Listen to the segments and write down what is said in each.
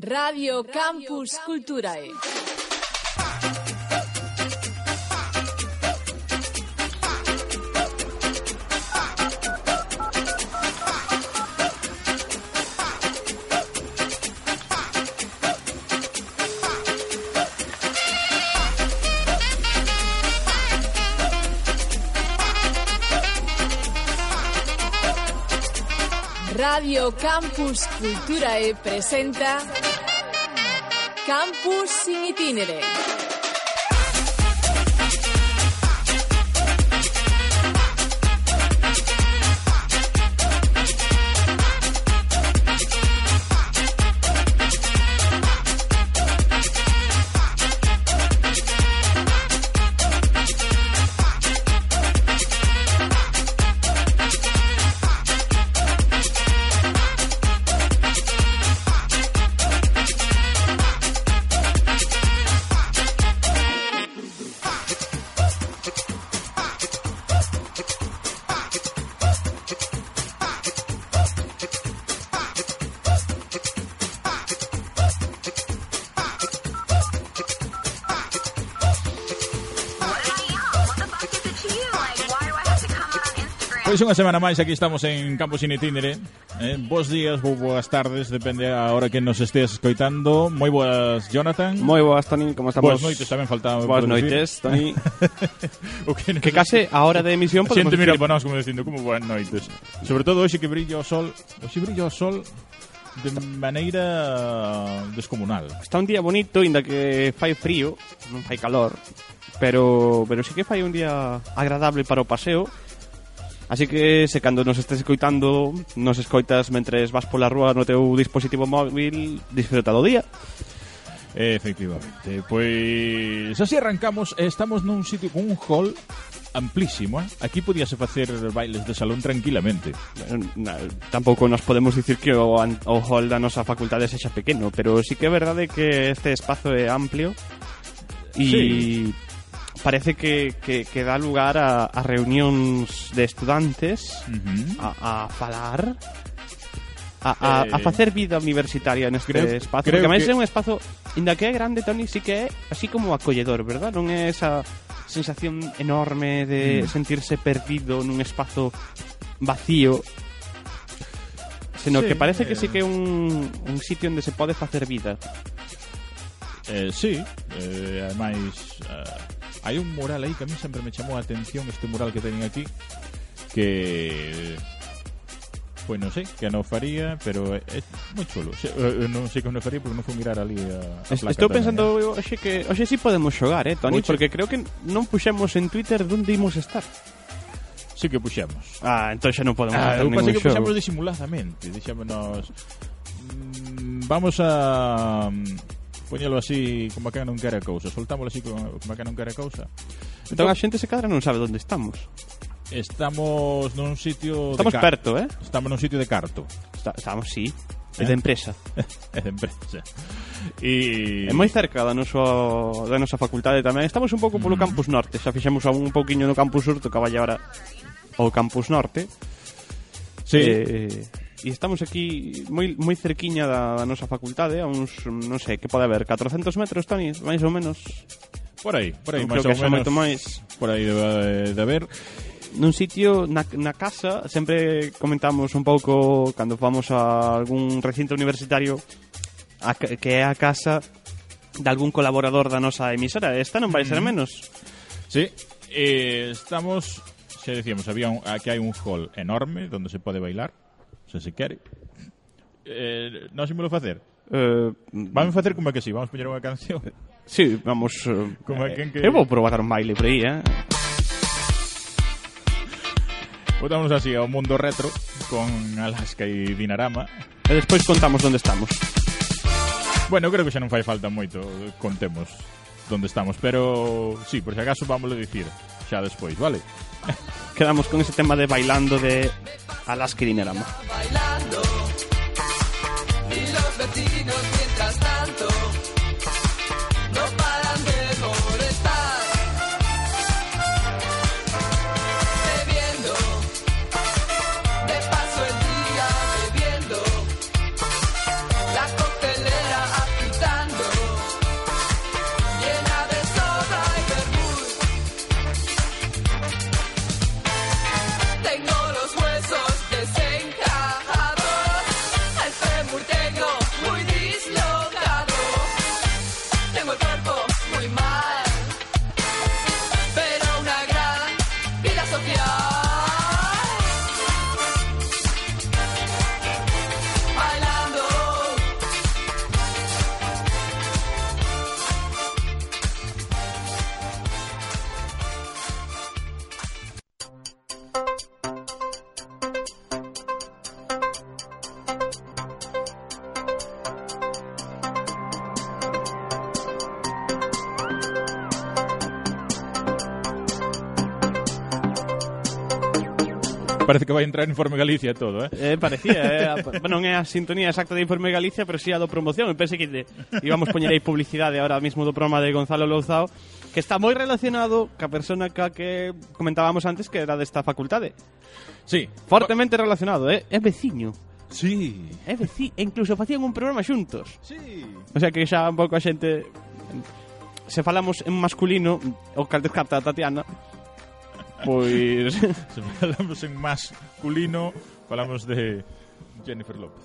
Radio Campus Culturae. Radio Campus Culturae presenta Campus in itinere. unha semana máis aquí estamos en Campos in Itinere eh? Bos días, bo, boas tardes Depende a hora que nos esteas escoitando. Moi boas, Jonathan. Moi boas, Toni, como estamos? Boas noites, tamén faltaba Boas noites, Toni. Que, que case a hora de emisión Xente decir... mira para nós como dicindo como boas noites Sobre todo hoxe que brilla o sol Hoxe brilla o sol de maneira descomunal. Está un día bonito, inda que fai frío Non fai calor Pero, pero sí que fai un día agradable para o paseo Así que se cando nos estés escoitando, nos escoitas mentres vas pola rúa no teu dispositivo móvil, disfruta do día. Efectivamente, pois así arrancamos Estamos nun sitio con un hall amplísimo eh? Aquí podíase facer bailes de salón tranquilamente bueno, na, Tampouco nos podemos dicir que o, o hall da nosa facultade sexa pequeno Pero sí que é verdade que este espazo é amplio E sí parece que, que, que dá lugar a, a reunións de estudantes uh -huh. a, a falar a, a, eh, a facer vida universitaria neste creo, espazo, creo porque máis que... é un espazo inda que é grande, Tony, si que é así como acolledor, verdad? Non é esa sensación enorme de mm. sentirse perdido nun espazo vacío sino sí, que parece eh... que sí eh. que é un, un sitio onde se pode facer vida Eh, sí, eh, ademais eh, hai un mural aí que a mí sempre me chamou a atención este mural que teñen aquí que pois non sei que non faría pero é, moi chulo Se, non sei que non faría porque non fui mirar ali a, a placa Estou tamén, pensando eh. hoxe que hoxe sí podemos xogar, eh, Toni, porque creo que non puxemos en Twitter onde imos estar. sí que puxemos Ah, entón xa non podemos ah, hacer ningún que xogo. puxemos disimuladamente dixémonos mm, vamos a poñelo así como que non quere a cousa, soltámoslo así como, como que non quere a cousa. Entón, entón a xente se cadra non sabe onde estamos. Estamos nun sitio Estamos de perto, eh? Estamos nun sitio de carto. Está, estamos, sí. Eh? É de empresa. é de empresa. E... É moi cerca da, noso, da nosa facultade tamén. Estamos un pouco polo mm. campus norte. Xa fixemos un pouquiño no campus sur, tocaba llevar o campus norte. Sí. Eh, e estamos aquí moi, moi cerquiña da, da nosa facultade, a uns, non sei, que pode haber, 400 metros, Toni, máis ou menos. Por aí, por aí, máis ou menos. Moito máis. Por aí debe eh, de haber. Nun sitio, na, na casa, sempre comentamos un pouco cando vamos a algún recinto universitario a, que é a casa de algún colaborador da nosa emisora. Esta non vai ser mm-hmm. menos. Sí, eh, estamos, xa decíamos, había un, aquí hai un hall enorme donde se pode bailar se se quere. Eh, non se lo facer? Eh, vamos facer como é que si sí? vamos poñer unha canción. Sí, vamos eh, como é que, que... Eu vou probar un baile por aí, eh. Botámonos así ao mundo retro con Alaska e Dinarama. E despois contamos onde estamos. Bueno, creo que xa non fai falta moito contemos onde estamos Pero, sí, por si acaso vamos a dicir xa despois, vale? Quedamos con ese tema de bailando de Alaska Dinerama. De Parece que vai entrar en Informe Galicia e todo, eh? eh parecía, eh? non é a sintonía exacta de Informe Galicia, pero sí a do promoción. Eu pensei que de, íbamos poñer aí publicidade ahora mismo do programa de Gonzalo Louzao, que está moi relacionado ca persona ca que comentábamos antes que era desta facultade. Sí. Fortemente relacionado, eh? É veciño. Sí. É veci, e incluso facían un programa xuntos. Sí. O sea que xa un pouco a xente se falamos en masculino, o cal descarta a Tatiana, Pois... Se falamos en masculino, falamos de Jennifer López.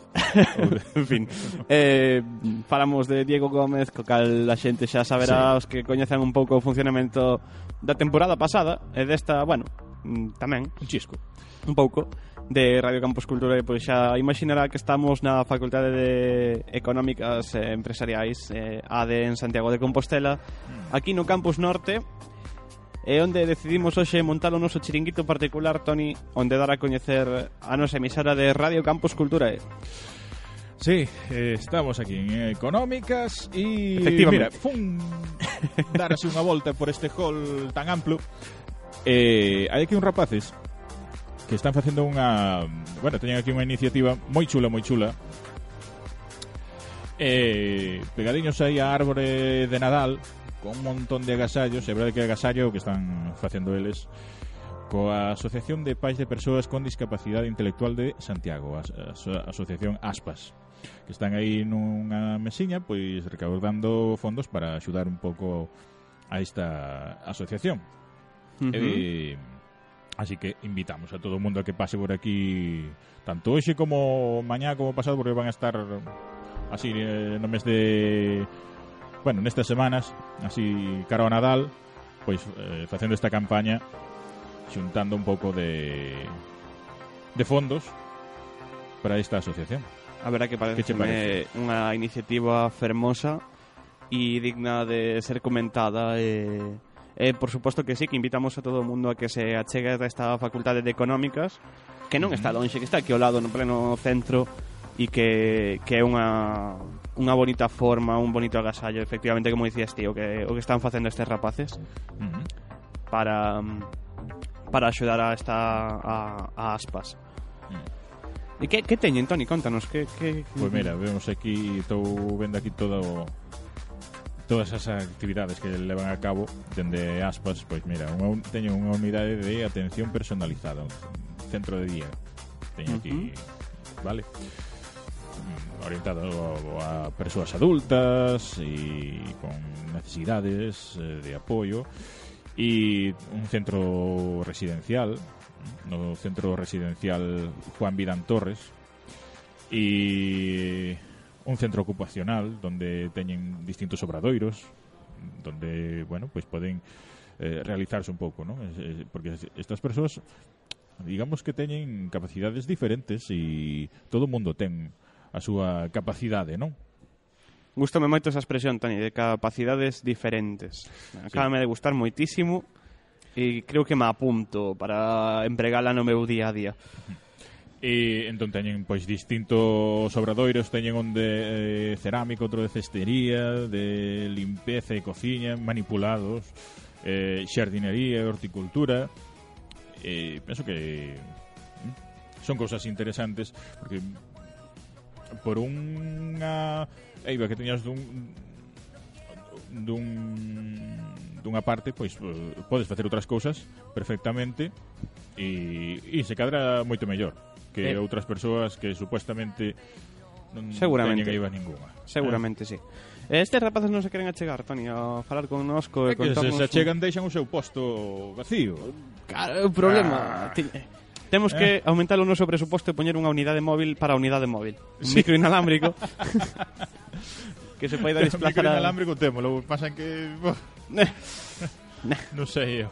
de... en fin, eh, falamos de Diego Gómez, co cal a xente xa saberá sí. os que coñecen un pouco o funcionamento da temporada pasada e desta, bueno, mm, tamén. Un chisco. Un pouco de Radio Campus Cultura e pois xa imaginará que estamos na Facultade de Económicas e Empresariais eh, ADE en Santiago de Compostela mm. aquí no Campus Norte e onde decidimos hoxe montar o noso chiringuito particular, Tony, onde dar a coñecer a nosa emisora de Radio Campus Cultura. Sí, eh, estamos aquí en Económicas e... Efectivamente. Mira, fun dar así unha volta por este hall tan amplo. Eh, hai aquí un rapaces que están facendo unha... Bueno, teñen aquí unha iniciativa moi chula, moi chula. Eh, pegadiños aí a árbore de Nadal con un montón de agasallos, e verdade que agasallo que están facendo eles coa Asociación de Pais de Persoas con Discapacidade Intelectual de Santiago, a, a, a Asociación ASPAS, que están aí nunha mesiña pois recaudando fondos para axudar un pouco a esta asociación. Uh -huh. e, así que invitamos a todo o mundo a que pase por aquí tanto hoxe como mañá como pasado porque van a estar así eh, no mes de bueno, nestas semanas, así cara ao Nadal, pois eh, facendo esta campaña xuntando un pouco de de fondos para esta asociación. A verdad que parece, que parece? unha iniciativa fermosa e digna de ser comentada e eh, por suposto que sí, que invitamos a todo o mundo a que se achegue a esta Facultade de Económicas que non está lonxe, que está aquí ao lado no pleno centro e que, que é unha unha bonita forma, un bonito agasallo, efectivamente, como dicías ti, o que, o que están facendo estes rapaces para para axudar a esta a, a aspas. Mm. E que, que teñen, Toni? Contanos que, que... Pois pues mira, vemos aquí Estou vendo aquí todo Todas as actividades que levan a cabo Dende aspas, pois mira unha, Teño unha unidade de atención personalizada Un centro de día Teño aquí, uh -huh. vale orientado a persoas adultas e con necesidades eh, de apoio e un centro residencial no centro residencial Juan Vidán Torres e un centro ocupacional donde teñen distintos obradoiros donde, bueno, pois pues poden eh, realizarse un pouco, ¿no? Porque estas persoas digamos que teñen capacidades diferentes e todo o mundo ten a súa capacidade, non? Gústame moito esa expresión, Tani, de capacidades diferentes. Acábame sí. de gustar moitísimo e creo que me apunto para empregala no meu día a día. E entón teñen pois distintos obradoiros, teñen onde eh, cerámico, outro de cestería, de limpeza e cociña, manipulados, eh, xardinería, horticultura. Eh, penso que eh, son cousas interesantes porque por unha eiva que teñas dun dun dunha parte, pois podes facer outras cousas perfectamente e, e se cadra moito mellor que eh. outras persoas que supuestamente non Seguramente. teñen eivas ninguna. Eh. Seguramente, eh? sí. Estes rapaces non se queren achegar, Toni, a falar connosco e contarnos... Que se, se achegan deixan o seu posto vacío. Claro, o problema... Ah. Tiñe Temos que eh. aumentar o noso presuposto e poñer unha unidade móvil para a unidade móvil. Un sí. micro inalámbrico. que se poida desplazar. Micro inalámbrico a... temos, lo pasan que... non sei eu.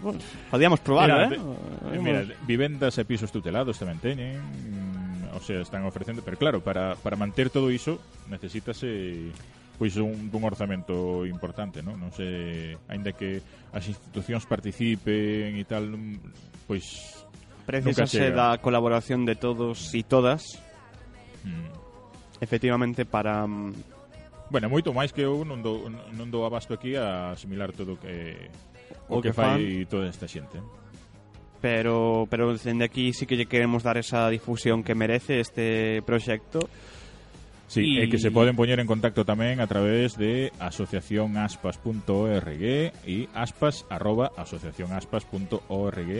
Bueno, podíamos probar, mira, eh? De, eh, mira, vivendas e pisos tutelados tamén teñen mm, o sea, están ofrecendo, pero claro, para, para manter todo iso necesítase pois un, un orzamento importante, non? Non sei, aínda que as institucións participen e tal, mm, pois Precisase da colaboración de todos e todas mm. Efectivamente para mm, Bueno, moito máis que eu non dou, non dou abasto aquí a asimilar todo que o, o que, que fai fan. toda esta xente. Pero pero dende aquí sí que lle queremos dar esa difusión que merece este proxecto. Sí, y... e que se poden poñer en contacto tamén a través de asociacionaspas.org e aspas arroba asociacionaspas.org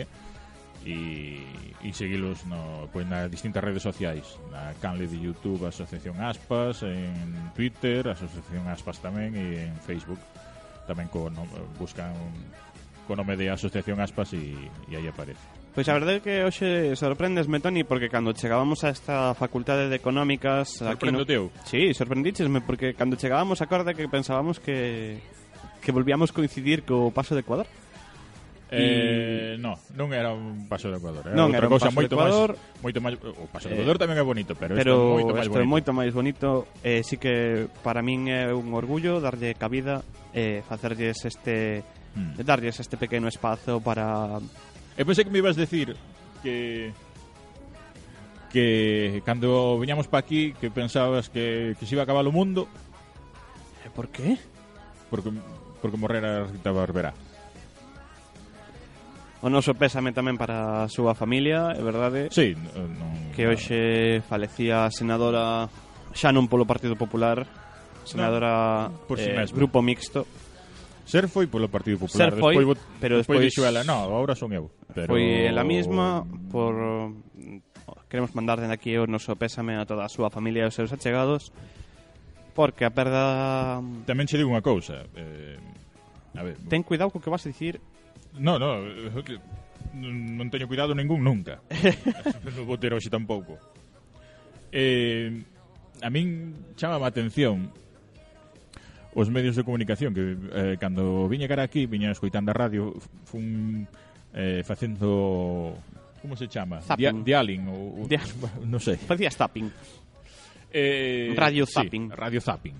e, e seguilos no, pois nas distintas redes sociais na canle de Youtube Asociación Aspas en Twitter Asociación Aspas tamén e en Facebook tamén co, no, buscan co nome de Asociación Aspas e, e aí aparece Pois a verdade é que hoxe sorprendesme, Toni, porque cando chegábamos a esta facultade de económicas... Sorprendo no... teu? Sí, sorprendíchesme, porque cando chegábamos acorda que pensábamos que que volvíamos coincidir co paso de Ecuador. Eh, no, non era un paso do Ecuador, era non, outra era cousa moito máis moito máis o paso do eh, Ecuador eh, tamén é bonito, pero, pero isto é moito máis bonito. é moito máis bonito, eh, sí que para min é un orgullo darlle cabida eh facerlles este mm. darlles este pequeno espazo para Eu pensei que me ibas decir que que cando viñamos pa aquí que pensabas que, que se iba a acabar o mundo. Eh, por qué? Porque porque morrera Rita Barberá. O noso pésame tamén para a súa familia, é verdade? Sí, non, que hoxe falecía a senadora xa non polo Partido Popular, senadora no, por si eh, mesmo. grupo mixto. Ser foi polo Partido Popular, Ser foi, despois, pero despois, despois dixo ela, no, agora son eu. Pero... Foi ela mesma por queremos mandar dende aquí o noso pésame a toda a súa familia e os seus achegados porque a perda Tamén che digo unha cousa, eh, a ver, ten cuidado co que vas a dicir No, no, que non teño cuidado ningún nunca. non vou ter hoxe tampouco. Eh, a min chama a atención os medios de comunicación que eh, cando viña cara aquí, viña escoitando a radio, fun eh, facendo como se chama? Dia, dialing ou, Dia... non sei. Facía zapping. Eh, radio zapping. Sí, radio zapping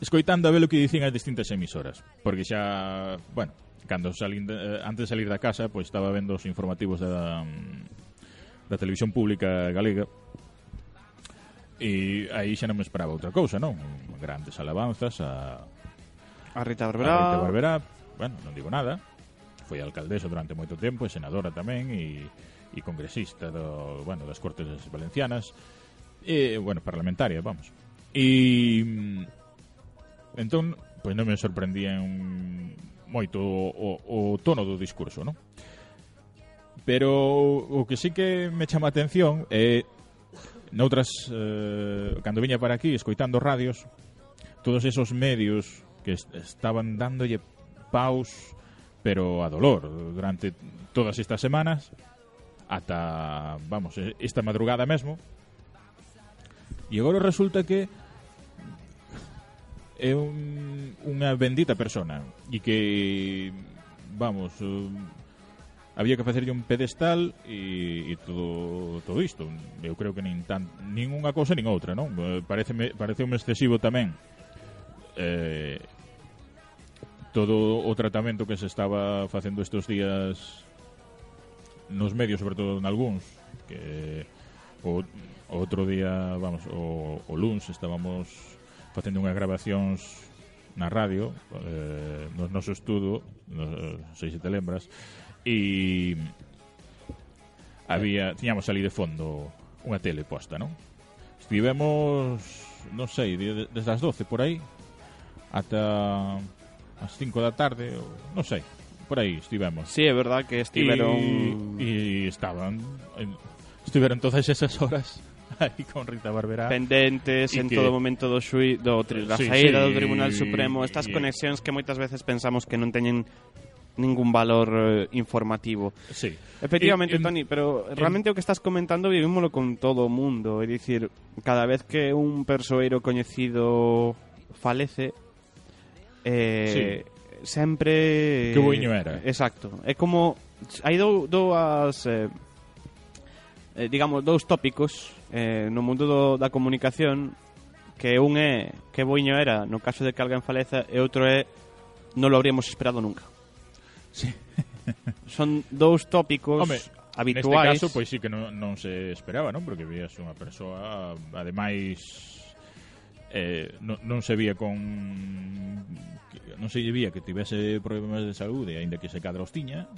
escoitando a ver o que dicían as distintas emisoras, porque xa, bueno, cando salín de, eh, antes de salir da casa, pois estaba vendo os informativos da mm, da televisión pública galega e aí xa non me esperaba outra cousa, non? Grandes alabanzas a a Rita Barberá. A Rita Barberá, bueno, non digo nada. Foi alcaldesa durante moito tempo e senadora tamén e e congresista do, bueno, das Cortes Valencianas e, bueno, parlamentaria, vamos. E mm, Entón, pois non me sorprendían moito o, o, o tono do discurso, non? Pero o que sí que me chama a atención é noutras eh, cando viña para aquí escoitando radios, todos esos medios que est estaban dándolle paus pero a dolor durante todas estas semanas ata, vamos, esta madrugada mesmo. E agora resulta que é un, unha bendita persona e que vamos eh, había que facerlle un pedestal e, e todo todo isto. Eu creo que nin tan nin unha cousa nin outra, non? Eh, pareceme pareceume excesivo tamén eh, todo o tratamento que se estaba facendo estes días nos medios, sobre todo en algúns, que o, o outro día, vamos, o, o luns estábamos facendo unhas grabacións na radio eh, no noso estudo no, non sei se te lembras e había tiñamos ali de fondo unha tele posta, non? Estivemos, non sei, de, de, desde as 12 por aí ata as 5 da tarde, ou, non sei, por aí estivemos. Sí, é verdad que estiveron... E, e estaban... Estiveron todas esas horas aí con Rita Barberá. Pendentes en que... todo momento do xui, do, tri, da sí, saída sí, do Tribunal Supremo, estas yeah. conexións que moitas veces pensamos que non teñen ningún valor eh, informativo. Sí. Efectivamente, en, Tony, pero realmente o que estás comentando vivímolo con todo o mundo. É dicir, cada vez que un persoeiro coñecido falece, eh, sí. sempre... Que buiño era. Exacto. É como... Hai dou, dúas... Eh, eh, digamos, dous tópicos eh, no mundo do, da comunicación que un é que boiño era no caso de que alguén faleza e outro é non lo habríamos esperado nunca. Sí. Son dous tópicos Home, habituais. Neste caso, pois sí que non, non se esperaba, non? Porque vías unha persoa, ademais, eh, non, non se vía con non se vía que tivese problemas de saúde, aínda que se cadra os tiña,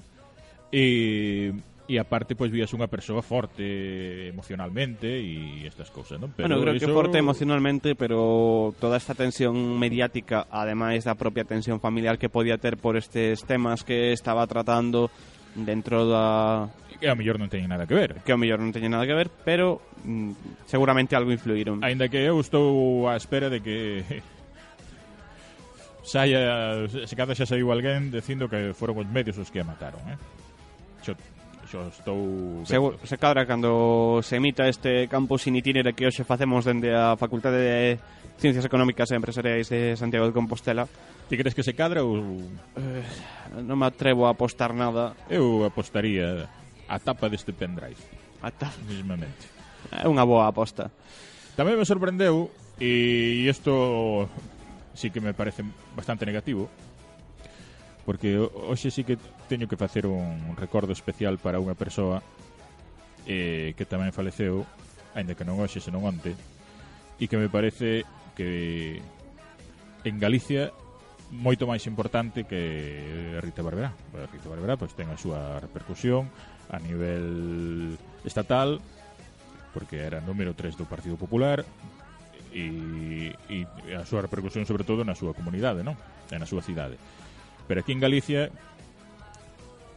e e aparte pois vías unha persoa forte emocionalmente e estas cousas, non? Pero bueno, creo iso... que forte emocionalmente, pero toda esta tensión mediática, ademais da propia tensión familiar que podía ter por estes temas que estaba tratando dentro da que ao mellor non teñen nada que ver. Que ao mellor non teñen nada que ver, pero mm, seguramente algo influíron. Ainda que eu estou á espera de que saia, se cada xa saiu alguén dicindo que foron os medios os que a mataron, eh? Xo Xo estou... Se, se cadra cando se emita este campo sin itinere que hoxe facemos dende a Facultade de Ciencias Económicas e Empresariais de Santiago de Compostela. Ti crees que se cadra ou... Eh, non me atrevo a apostar nada. Eu apostaría a tapa deste pendrive. A tapa? Mismamente. É unha boa aposta. Tamén me sorprendeu, e isto sí que me parece bastante negativo, porque hoxe sí que teño que facer un recordo especial para unha persoa eh, que tamén faleceu, aínda que non hoxe, senón onte, e que me parece que en Galicia moito máis importante que Rita Barberá. Rita Barberá pois, ten a súa repercusión a nivel estatal, porque era número 3 do Partido Popular, e, e a súa repercusión sobre todo na súa comunidade, non? E na súa cidade. Pero aquí en Galicia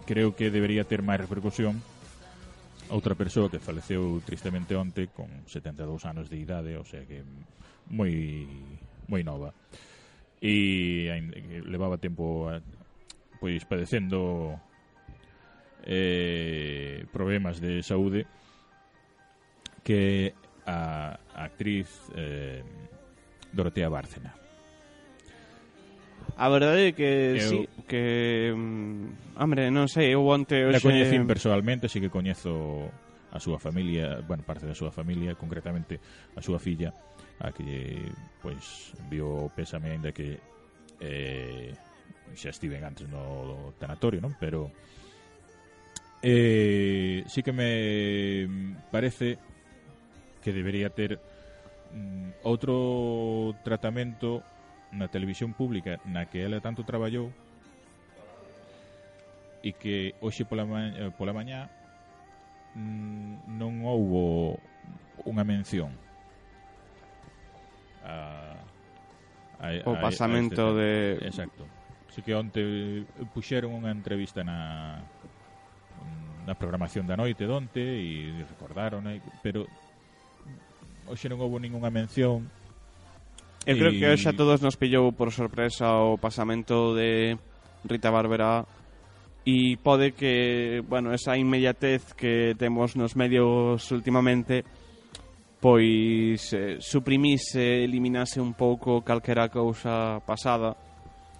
creo que debería ter máis repercusión outra persoa que faleceu tristemente onte con 72 anos de idade, o sea que moi moi nova. E levaba tempo a, pois padecendo eh, problemas de saúde que a, a actriz eh, Dorotea Bárcena. A verdade é que eu... sí, que mm, hombre, non sei, eu onte hoxe... Coñecín personalmente, así que coñezo a súa familia, bueno, parte da súa familia, concretamente a súa filla, a que pois pues, enviou pésame aínda que eh, xa estiven antes no tanatorio, non? Pero eh, sí que me parece que debería ter mm, outro tratamento na televisión pública na que ela tanto traballou e que hoxe pola, ma eh, pola mañá mm, non houbo unha mención a, a, a o pasamento a este de exacto. Así que onte puxeron unha entrevista na na programación da noite donte e recordaron eh, pero hoxe non houbo ningunha mención Eu creo que hoxe a todos nos pillou por sorpresa o pasamento de Rita Barberá e pode que, bueno, esa inmediatez que temos nos medios últimamente pois eh, suprimise, eliminase un pouco calquera cousa pasada.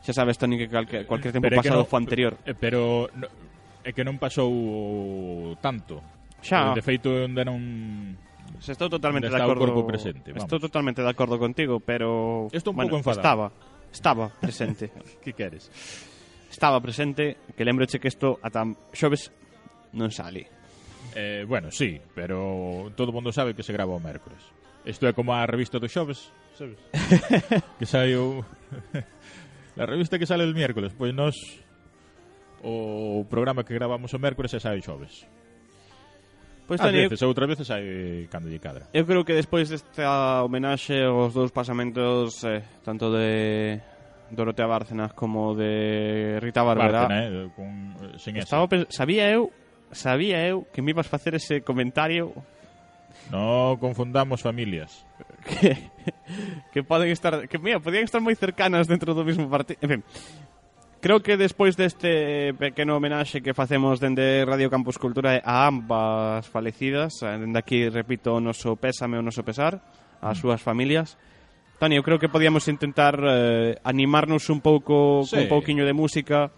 Xa sabes, Toni, que calque, cualquier tempo pero pasado no, foi anterior. Eh, pero é que non pasou tanto. Xa. De feito, ainda non Estou totalmente de acordo. corpo presente, vamos. Estou totalmente de acordo contigo, pero Estou un bueno, pouco enfadado. Estaba, estaba presente. que queres? Estaba presente, que lembroche que isto ata xoves non sale. Eh, bueno, sí, pero todo mundo sabe que se grava o mércores. Isto é como a revista do xoves, sabes? que saiu... La revista que sale el miércoles, pois pues nos o programa que gravamos o mércores e sai o xoves. Pois ah, Ás veces, eu... outras veces hai cando lle cadra. Eu creo que despois desta homenaxe aos dous pasamentos eh, tanto de Dorotea Bárcenas como de Rita Barberá. Bárcena, eh, con, eh, sen estaba ese. sabía eu, sabía eu que me ibas facer ese comentario. No confundamos familias. que, que poden estar que mira, podían estar moi cercanas dentro do mesmo partido. En fin, creo que despois deste pequeno homenaxe que facemos dende Radio Campus Cultura a ambas falecidas, dende aquí repito o noso pésame o noso pesar, ás súas familias, Tani, eu creo que podíamos intentar eh, animarnos un pouco sí. un pouquiño de música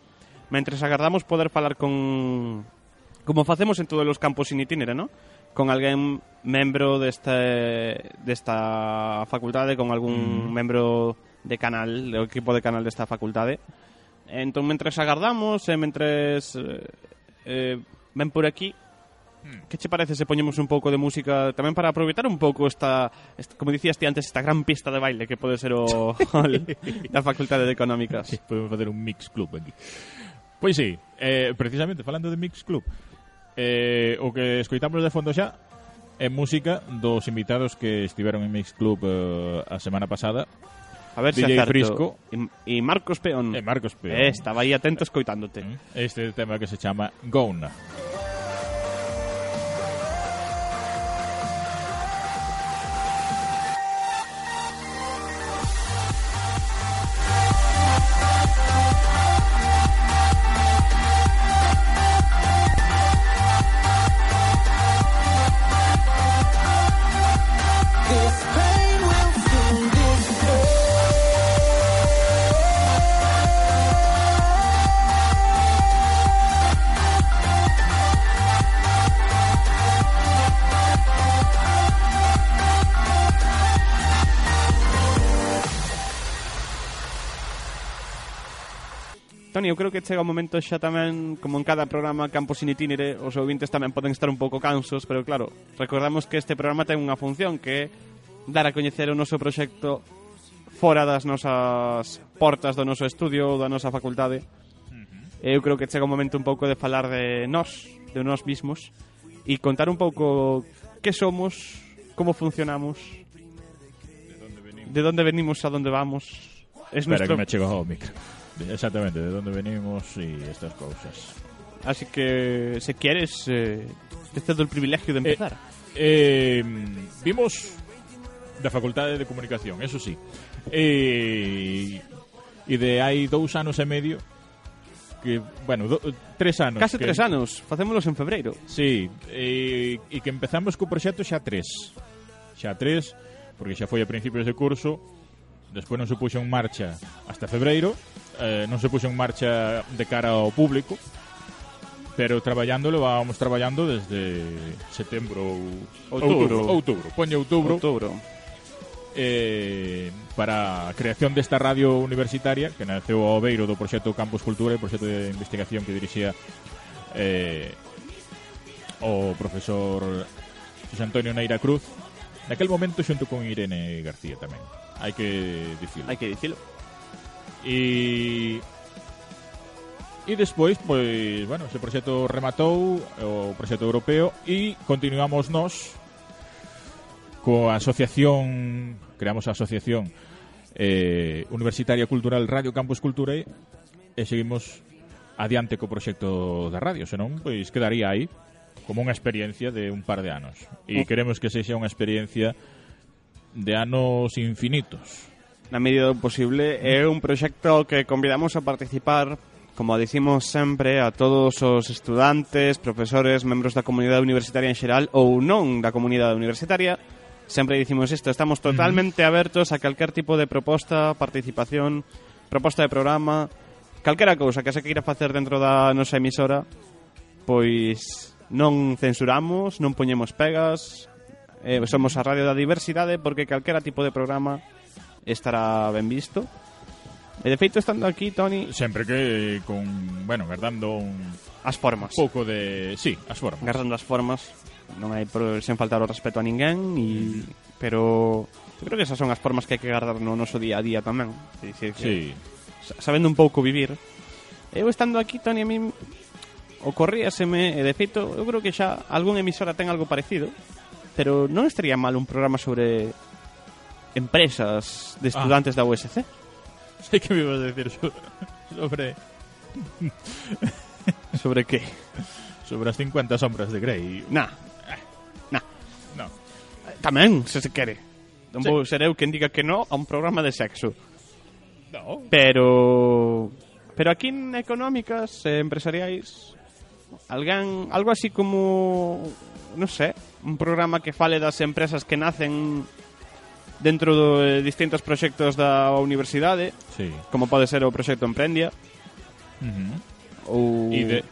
mentres agardamos poder falar con como facemos en todos os campos in itinere, ¿no? con alguén membro deste desta facultade, con algún mm. membro de canal, do equipo de canal desta facultade. Entón, mentres agardamos e mentres eh, eh ven por aquí, hmm. Que che parece se poñemos un pouco de música tamén para aproveitar un pouco esta, esta como dicías ti antes, esta gran pista de baile que pode ser o hall da Facultade de Económicas. Sí, podemos facer un mix club aquí. Pois sí, eh, precisamente falando de mix club, eh, o que escoitamos de fondo xa é música dos invitados que estiveron en mix club eh, a semana pasada A ver DJ se Frisco e, e Marcos Peón. E Marcos Peón. Eh, estaba aí atento escoitándote. Este tema que se chama Gona. Toni, eu creo que chega o momento xa tamén, como en cada programa Campos in Itinere, os ouvintes tamén poden estar un pouco cansos, pero claro, recordamos que este programa ten unha función que é dar a coñecer o noso proxecto fora das nosas portas do noso estudio ou da nosa facultade. e. Eu creo que chega o momento un pouco de falar de nós, de nós mismos, e contar un pouco que somos, como funcionamos, de onde venimos, de onde venimos a onde vamos. Es Espera nuestro... que me chego ao micro. Exactamente, de onde venimos e estas cousas. Así que, se queres, eh, te cedo o privilegio de eh, empezar. Eh, eh, vimos da Facultade de Comunicación, eso sí. Eh, e de hai dous anos e medio que, bueno, do, tres anos. Case que, tres anos, facémolos en febreiro. Sí, eh, e, e que empezamos co proxecto xa tres. Xa tres, porque xa foi a principios de curso, despois non se puxo en marcha hasta febreiro, eh, non se puxo en marcha de cara ao público, pero traballándolo vamos traballando desde setembro ou outubro, outubro, poño outubro, outubro. Eh, para a creación desta radio universitaria que naceu ao beiro do proxecto Campus Cultura e proxecto de investigación que dirixía eh, o profesor José Antonio Neira Cruz naquel momento xunto con Irene García tamén. Hai que dicilo. Hai que dicilo. E E despois, pois, bueno, ese proxecto rematou, o proxecto europeo, e continuamos nós coa asociación, creamos a asociación eh, Universitaria Cultural Radio Campus Cultura e, e seguimos adiante co proxecto da radio, senón, pois, quedaría aí como unha experiencia de un par de anos. E mm. queremos que sexa unha experiencia de anos infinitos na medida do posible. É un proxecto que convidamos a participar como dicimos sempre a todos os estudantes, profesores, membros da comunidade universitaria en xeral ou non da comunidade universitaria, sempre dicimos isto, estamos totalmente abertos a calquer tipo de proposta, participación, proposta de programa, calquera cousa que se queira facer dentro da nosa emisora, pois non censuramos, non poñemos pegas, eh, somos a radio da diversidade porque calquera tipo de programa estará ben visto. E de feito estando aquí, Tony... Sempre que con, bueno, guardando un... As formas. Pouco de... Sí, as formas. Guardando as formas. Non hai por sen faltar o respeto a ninguén e... Pero... Eu creo que esas son as formas que hai que guardar no noso día a día tamén. Sí, sí, que... sí. Sabendo un pouco vivir. Eu estando aquí, Tony, a mí ocorríaseme, e de feito, eu creo que xa algún emisora ten algo parecido, pero non estaría mal un programa sobre empresas de estudantes da USC. Sei que me ibas a decir so- sobre Sobre que? sobre as 50 sombras de Grey. Nah, nah. No. Tamén, se se quere. Non Sí. vou ser eu quen diga que no a un programa de sexo. No. Pero pero aquí en económicas e empresariais alguén, algo así como non sé, un programa que fale das empresas que nacen dentro de distintos proxectos da universidade, sí. como pode ser o proxecto Emprendia. Uh -huh. ou... E de,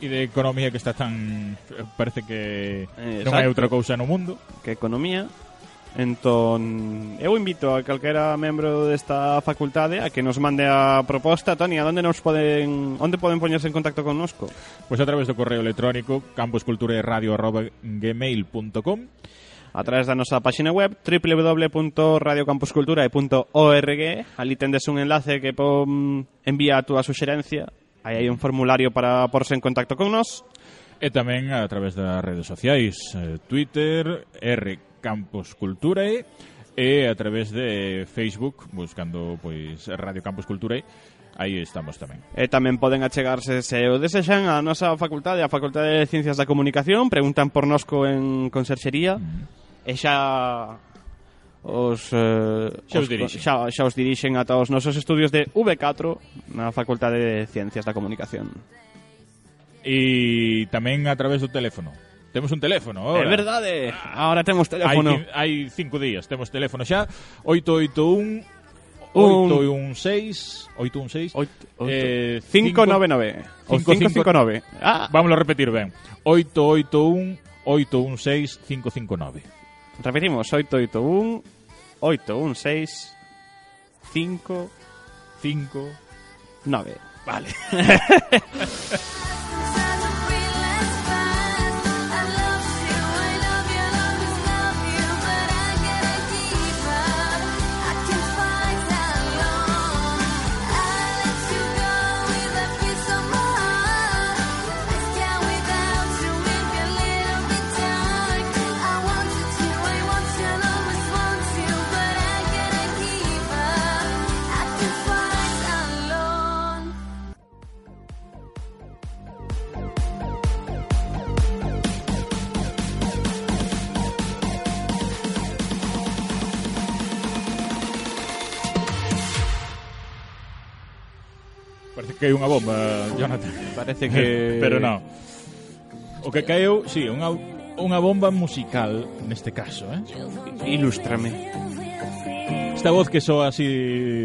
e de economía que está tan parece que Exacto. non hai outra cousa no mundo que economía entón eu invito a calquera membro desta facultade a que nos mande a proposta Toni, a onde nos poden onde poden poñerse en contacto connosco? Pois pues a través do correo electrónico campuscultureradio.gmail.com a través da nosa páxina web www.radiocampuscultura.org ali tendes un enlace que pon, envía a túa suxerencia aí hai un formulario para porse en contacto con nós e tamén a través das redes sociais eh, Twitter, R Campus Culturae e a través de Facebook buscando pois Radio Campus Culturae aí estamos tamén. E tamén poden achegarse se o desexan a nosa facultade, a Facultade de Ciencias da Comunicación, preguntan por nosco en Conserxería. Mm e xa os eh, xa os, dirixen. Xa, xa os dirixen ata os nosos estudios de V4 na Facultade de Ciencias da Comunicación. E tamén a través do teléfono. Temos un teléfono ahora. É verdade, ahora temos teléfono. Hai, hai cinco días, temos teléfono xa. 881 816 816 eh, 599 559 ah. Vamos a repetir ben 881 816 559 repetimos, 881 816 5 5 9. Vale que hai unha bomba, Jonathan. Parece que... Pero non. O que caeu, sí, unha, unha bomba musical, neste caso, eh? Ilústrame. Esta voz que soa así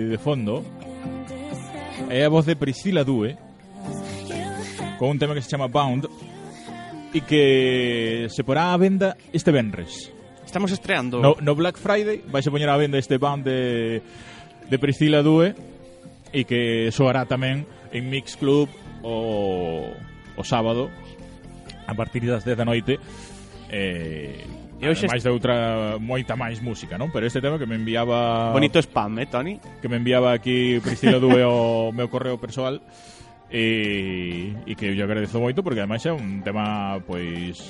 de fondo é a voz de Priscila Due con un tema que se chama Bound e que se porá á venda este venres. Estamos estreando. No, no Black Friday vais a poñer á venda este Bound de, de Priscila Due e que soará tamén en Mix Club o, o sábado a partir das 10 da noite eh, E hoxe máis de outra moita máis música, non? Pero este tema que me enviaba Bonito spam, eh, Tony? Que me enviaba aquí Priscila Due o meu correo persoal e, e que eu agradezo moito porque ademais é un tema pois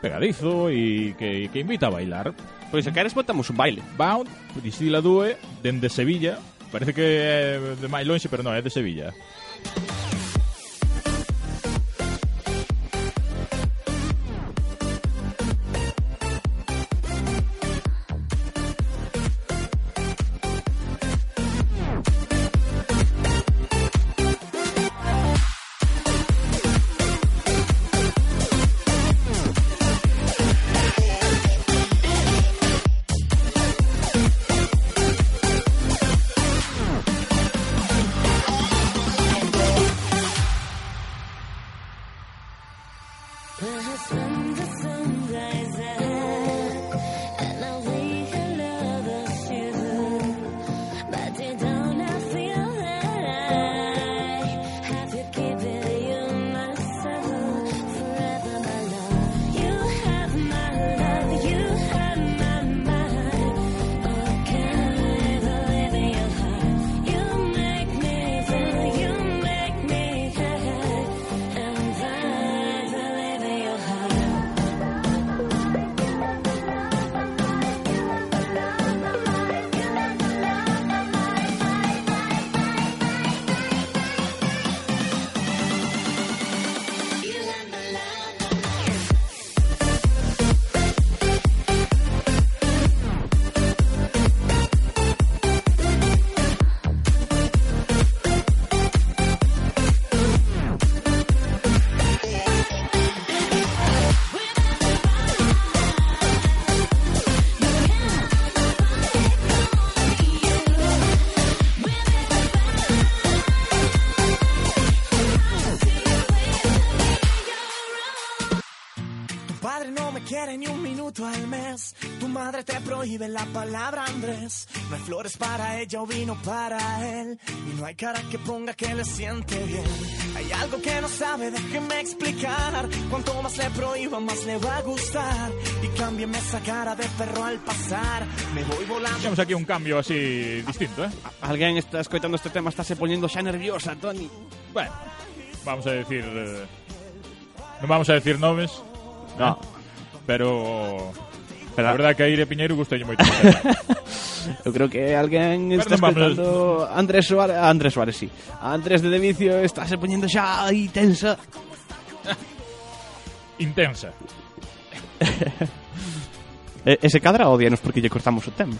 pegadizo e que, que invita a bailar. Pois se queres botamos un baile. Bound, Priscila Due dende Sevilla Parece que é de máis lonxe, pero non, é de Sevilla. Minuto al mes. Tu madre te prohíbe la palabra Andrés. No hay flores para ella o vino para él. Y no hay cara que ponga que le siente bien. Hay algo que no sabe, déjeme explicar. Cuanto más le prohíba, más le va a gustar. Y cámbiame esa cara de perro al pasar. Me voy volando. Temos aquí un cambio así distinto, eh? Alguén está escoitando este tema, estáse poñendo xa nerviosa, Toni. Bueno, vamos a decir... eh, non vamos a decir nomes, No. pero pero a verdade que a Ire Piñeiro gustoulle moito. Eu creo que alguén está escoitando Andrés Suárez, ah, Andrés Suárez, sí. Andrés de Devicio está se poñendo xa aí tensa. Intensa. e, ese cadra odianos porque lle cortamos o tempo.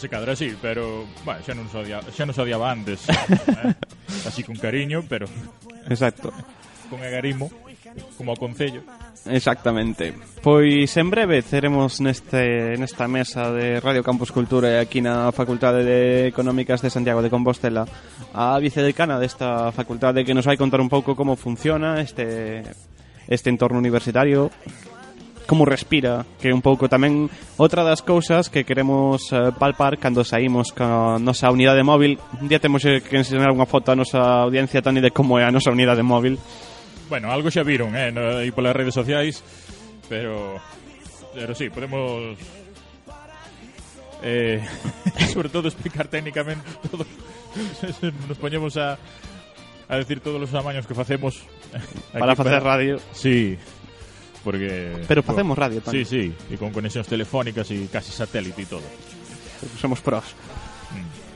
Se cadra sí, pero bueno, xa non se odia, xa non se odiaba antes. eh? Así con cariño, pero Exacto. con agarimo como o concello. Exactamente. Pois en breve teremos neste, nesta mesa de Radio Campus Cultura e aquí na Facultade de Económicas de Santiago de Compostela a vicedecana desta facultade que nos vai contar un pouco como funciona este, este entorno universitario como respira, que é un pouco tamén outra das cousas que queremos eh, palpar cando saímos ca nosa unidade móvil. Un día temos que enseñar unha foto a nosa audiencia, Tani, de como é a nosa unidade móvil Bueno, algo xa viron, eh, no, aí polas redes sociais, pero pero sí, podemos eh, sobre todo explicar técnicamente todo. Nos poñemos a a decir todos os amaños que facemos Para facer radio. Sí. Porque Pero facemos radio, Toni. Sí, sí, y con conexiones telefónicas y casi satélite y todo. somos pros.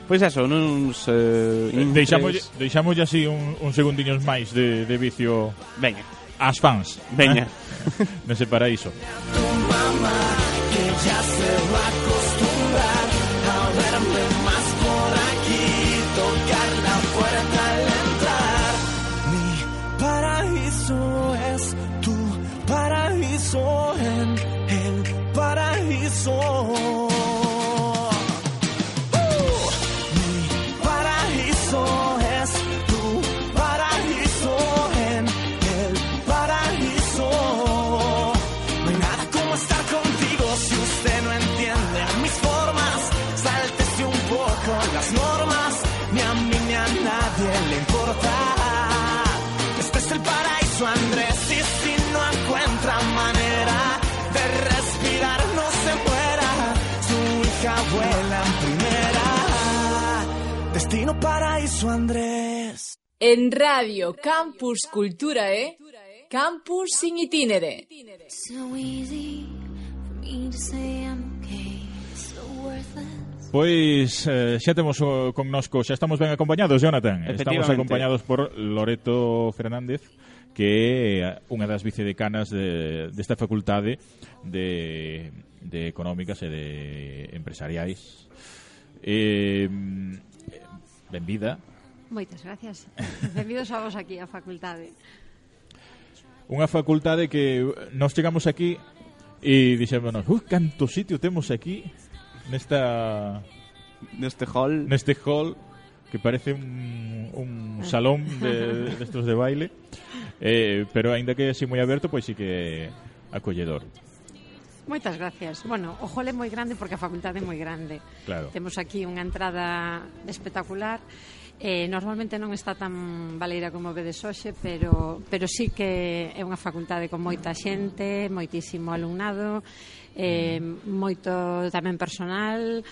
Pois eso, nuns eh, intres... deixamos, deixamos así un, un segundiños máis de, de vicio Veña. As fans Veña. eh? Nese paraíso. Veña Celso Andrés. En Radio Campus Cultura, ¿eh? Campus sin itinere. Pois eh, xa temos o, connosco, xa estamos ben acompañados, Jonathan. Estamos acompañados por Loreto Fernández, que é unha das vicedecanas de, desta facultade de, de Económicas e de Empresariais. Eh, benvida Moitas gracias. Benvidos a vos aquí á facultade. Unha facultade que eh, nos chegamos aquí e dixémonos, "Uh, canto sitio temos aquí nesta neste hall, neste hall que parece un, un eh. salón de, destos de baile." Eh, pero aínda que así moi aberto, pois sí que acolledor. Moitas gracias. Bueno, o hall é moi grande porque a facultade é moi grande. Claro. Temos aquí unha entrada espectacular Eh, normalmente non está tan valeira como vedes hoxe, pero, pero sí que é unha facultade con moita xente, moitísimo alumnado, eh, mm. moito tamén personal,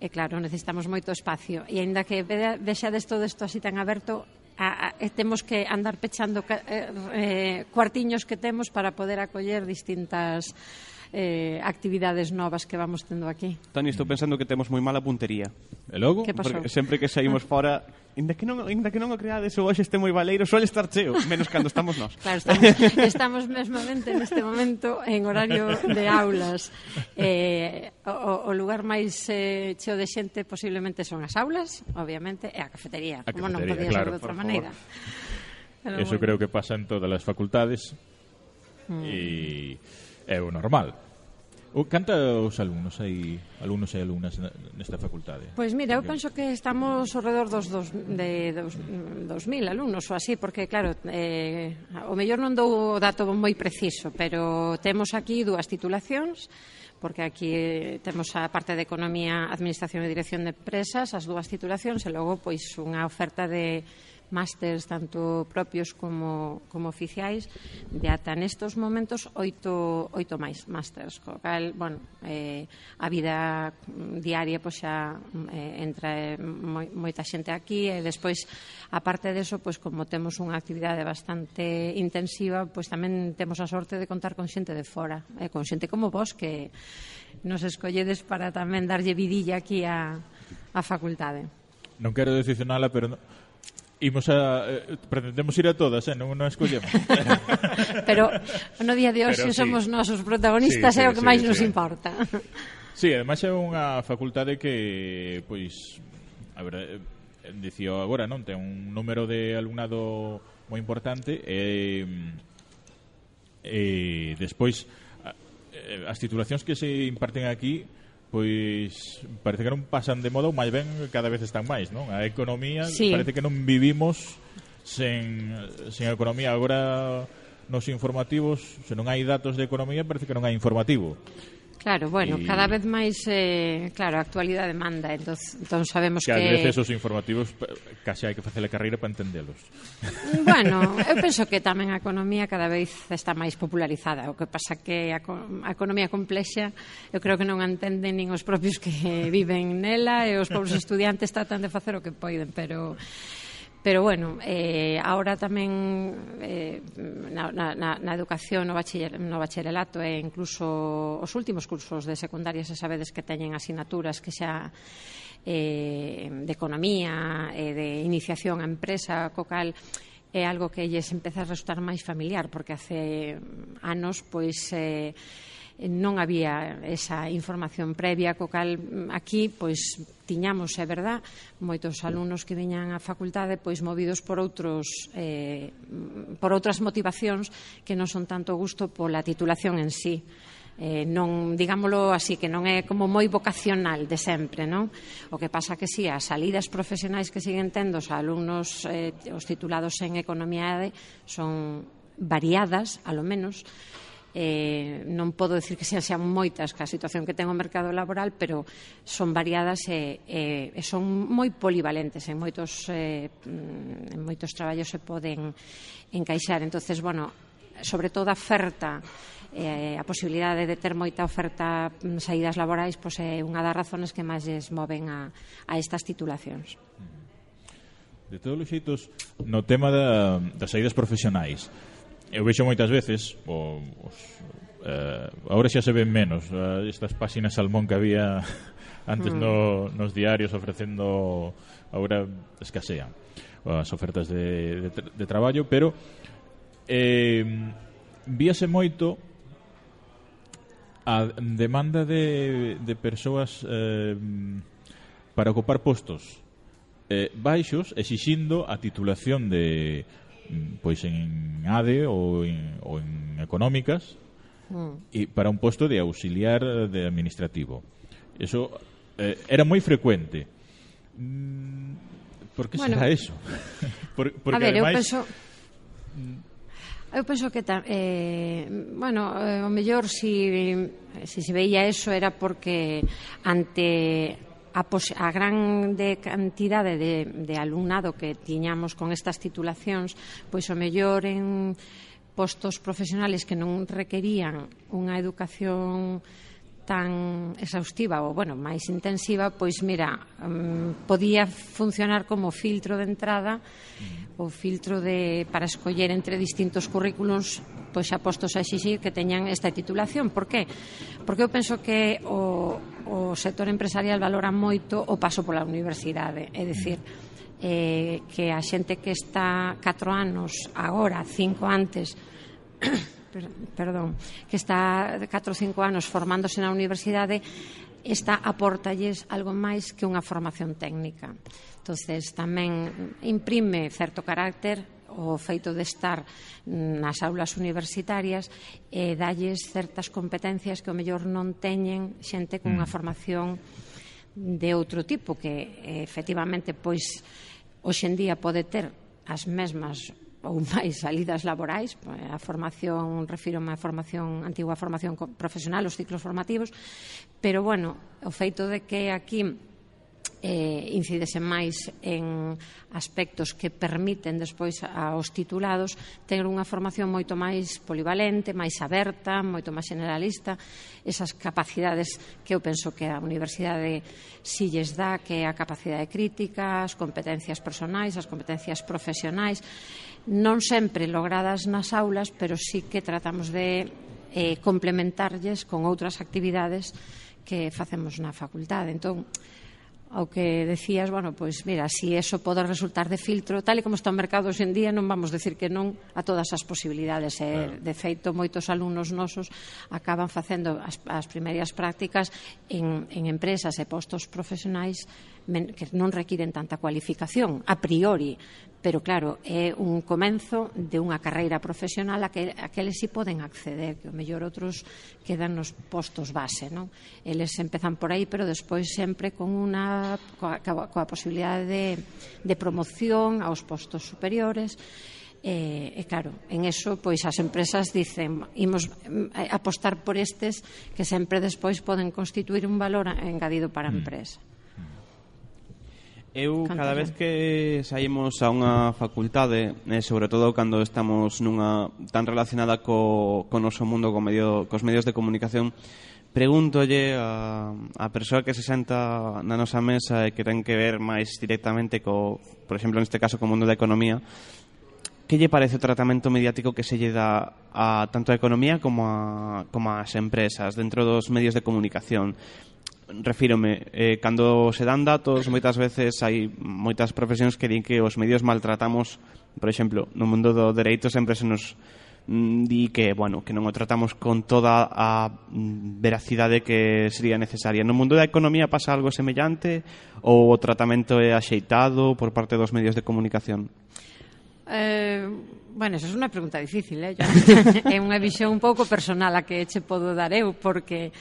e claro, necesitamos moito espacio. E aínda que vexades todo isto así tan aberto, a, a, temos que andar pechando eh, eh, cuartiños que temos para poder acoller distintas eh, actividades novas que vamos tendo aquí. Tani, estou pensando que temos moi mala puntería. E logo? Que pasou? Porque sempre que saímos fora Inda que non, inda que non o creades ou hoxe este moi valeiro suele estar cheo, menos cando estamos nós. Claro, estamos, estamos mesmamente neste momento en horario de aulas. Eh, o, o lugar máis eh, cheo de xente posiblemente son as aulas, obviamente, e a cafetería, a como cafetería, non podía claro, ser de outra maneira. Pero Eso bueno. creo que pasa en todas as facultades. Mm. E é o normal. O cantos alumnos hai alumnos e alumnas nesta facultade? Pois mira, eu penso que estamos ao redor dos dos de dos, dos mil alumnos ou así, porque claro, eh, o mellor non dou o dato moi preciso, pero temos aquí dúas titulacións porque aquí eh, temos a parte de Economía, Administración e Dirección de Empresas, as dúas titulacións, e logo pois unha oferta de másters tanto propios como, como oficiais de ata nestos momentos oito, oito máis másters co cal, bueno, eh, a vida diaria pois xa eh, entra eh, moi, moita xente aquí e despois aparte deso pois como temos unha actividade bastante intensiva pois tamén temos a sorte de contar con xente de fora eh, con xente como vos que nos escolledes para tamén darlle vidilla aquí a, a facultade. Non quero decepcionala, pero Imos a, eh, pretendemos ir a todas, eh? non, non escollemos. Pero no día de hoxe Pero sí. somos nós os protagonistas, sí, sí, é o que sí, máis sí, nos sí. importa. Sí, ademais é unha facultade que, pois, a ver, eh, dicía agora, non? Ten un número de alumnado moi importante e, mm, e despois eh, as titulacións que se imparten aquí pois parece que non pasan de moda ou máis ben cada vez están máis, non? A economía sí. parece que non vivimos sen, sen economía agora nos informativos, se non hai datos de economía, parece que non hai informativo. Claro, bueno, y... cada vez máis, eh, claro, a actualidade manda, entón, entón sabemos que... Que ás veces os informativos case hai que facer a carreira para entendelos. Mm, bueno, eu penso que tamén a economía cada vez está máis popularizada, o que pasa que a, a economía complexa eu creo que non entenden nin os propios que viven nela e os pobres estudiantes tratan de facer o que poiden, pero Pero bueno, eh, ahora tamén eh, na, na, na educación no, bachiller, no bacharelato e incluso os últimos cursos de secundaria se sabedes que teñen asignaturas que xa eh, de economía, eh, de iniciación a empresa, co cal é algo que lles empeza a resultar máis familiar, porque hace mm, anos, pois, eh, Eh, non había esa información previa, co cal mm, aquí pois tiñamos, é verdad, moitos alumnos que viñan á facultade pois movidos por outros eh, mm, por outras motivacións que non son tanto gusto pola titulación en sí eh, non, digámoslo así, que non é como moi vocacional de sempre, non? O que pasa que si sí, as salidas profesionais que siguen tendo os alumnos, eh, os titulados en economía de, son variadas, a lo menos, eh, non podo decir que sean sean moitas que a situación que ten o mercado laboral, pero son variadas e, e, e son moi polivalentes. En moitos, eh, en moitos traballos se poden encaixar. entonces bueno, sobre todo a oferta eh, a posibilidade de ter moita oferta mm, saídas laborais pois é unha das razones que máis lles moven a, a estas titulacións. De todos os xeitos, no tema da, das saídas profesionais, eu vexo moitas veces o, os, eh, agora xa se ven menos eh, estas páxinas salmón que había antes mm. no, nos diarios ofrecendo agora escasean as ofertas de, de, de traballo pero eh, víase moito a demanda de, de persoas eh, para ocupar postos eh, baixos exixindo a titulación de pois en ADE ou en, ou en económicas mm. e para un posto de auxiliar de administrativo. Eso eh, era moi frecuente. Mm, Por que bueno, será eso? Por, porque a ver, ademais, eu penso Eu mm. penso que ta, eh, bueno, eh, o mellor si, si se veía eso era porque ante a, pos, a grande cantidade de, de alumnado que tiñamos con estas titulacións, pois o mellor en postos profesionales que non requerían unha educación tan exhaustiva ou, bueno, máis intensiva, pois, mira, um, podía funcionar como filtro de entrada o filtro de, para escoller entre distintos currículums pois xa postos a exixir que teñan esta titulación. Por qué? Porque eu penso que o, o sector empresarial valora moito o paso pola universidade, é dicir, mm. eh, que a xente que está 4 anos agora, 5 antes, perdón, que está 4 ou 5 anos formándose na universidade, está aportalles algo máis que unha formación técnica. Entonces, tamén imprime certo carácter o feito de estar nas aulas universitarias e dalles certas competencias que o mellor non teñen xente cunha mm. formación de outro tipo que efectivamente pois hoxendía pode ter as mesmas ou máis salidas laborais, pois, a formación, refírome a formación, antigua formación profesional, os ciclos formativos, pero bueno, o feito de que aquí eh, incidese máis en aspectos que permiten despois aos titulados ter unha formación moito máis polivalente, máis aberta, moito máis generalista, esas capacidades que eu penso que a universidade si lles dá, que é a capacidade crítica, as competencias personais, as competencias profesionais, non sempre logradas nas aulas, pero sí que tratamos de eh, complementarlles con outras actividades que facemos na facultade. Entón, ao que decías, bueno, pois mira, si eso pode resultar de filtro, tal e como está o mercado hoxe en día, non vamos decir que non a todas as posibilidades. Eh? Claro. De feito, moitos alumnos nosos acaban facendo as, as primeiras prácticas en, en empresas e postos profesionais men, que non requiren tanta cualificación a priori, pero claro, é un comenzo de unha carreira profesional a que aqueles si poden acceder, que o mellor outros quedan nos postos base, non? Eles empezan por aí, pero despois sempre con unha coa, coa posibilidade de, de promoción aos postos superiores. E, e claro, en eso pois as empresas dicen imos eh, apostar por estes que sempre despois poden constituir un valor engadido para a mm. empresa. Mm. Eu Canta cada vez que saímos a unha facultade, e sobre todo cando estamos nunha tan relacionada co, co noso mundo, co medio, cos medios de comunicación, pregúntolle a, a persoa que se senta na nosa mesa e que ten que ver máis directamente co, por exemplo, neste caso, co mundo da economía, que lle parece o tratamento mediático que se lle dá a tanto a economía como a, como as empresas dentro dos medios de comunicación? refírome, eh, cando se dan datos, moitas veces hai moitas profesións que din que os medios maltratamos, por exemplo, no mundo do dereito sempre se nos mm, di que, bueno, que non o tratamos con toda a mm, veracidade que sería necesaria. No mundo da economía pasa algo semellante ou o tratamento é axeitado por parte dos medios de comunicación? Eh, bueno, esa é unha pregunta difícil, eh? é unha visión un pouco personal a que che podo dar eu, porque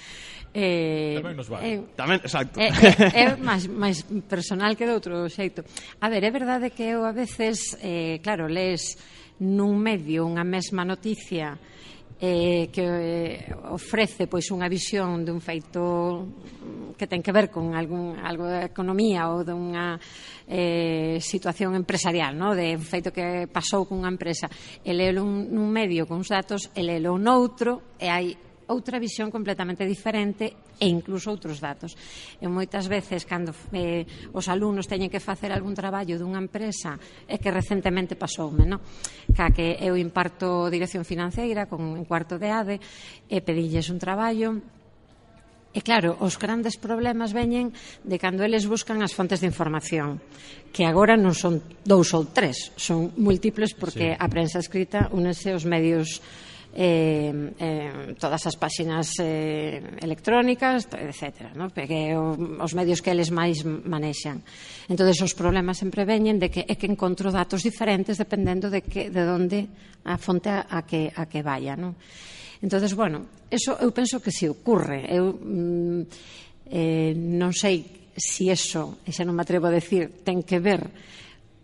Eh, tamén nos vale. Eh, tamén, exacto. É, é, é máis, máis personal que de outro xeito. A ver, é verdade que eu a veces, eh, claro, lees nun medio unha mesma noticia eh, que eh, ofrece pois unha visión dun feito que ten que ver con algún, algo da economía ou dunha eh, situación empresarial, no? de un feito que pasou cunha empresa. E lelo un, medio con uns datos, e lelo noutro, e hai outra visión completamente diferente e incluso outros datos. E moitas veces cando eh, os alumnos teñen que facer algún traballo dunha empresa é que recentemente pasoume, no? Ca que eu imparto dirección financeira con un cuarto de ADE e pedilles un traballo E claro, os grandes problemas veñen de cando eles buscan as fontes de información, que agora non son dous ou tres, son múltiples porque sí. a prensa escrita únese aos medios eh, eh, todas as páxinas eh, electrónicas, etc. No? Porque os medios que eles máis manexan. Entón, os problemas sempre veñen de que é que encontro datos diferentes dependendo de, que, de onde a fonte a que, a que vaya. No? Entón, bueno, eso eu penso que si ocurre. Eu mm, eh, non sei si eso, e xa non me atrevo a decir, ten que ver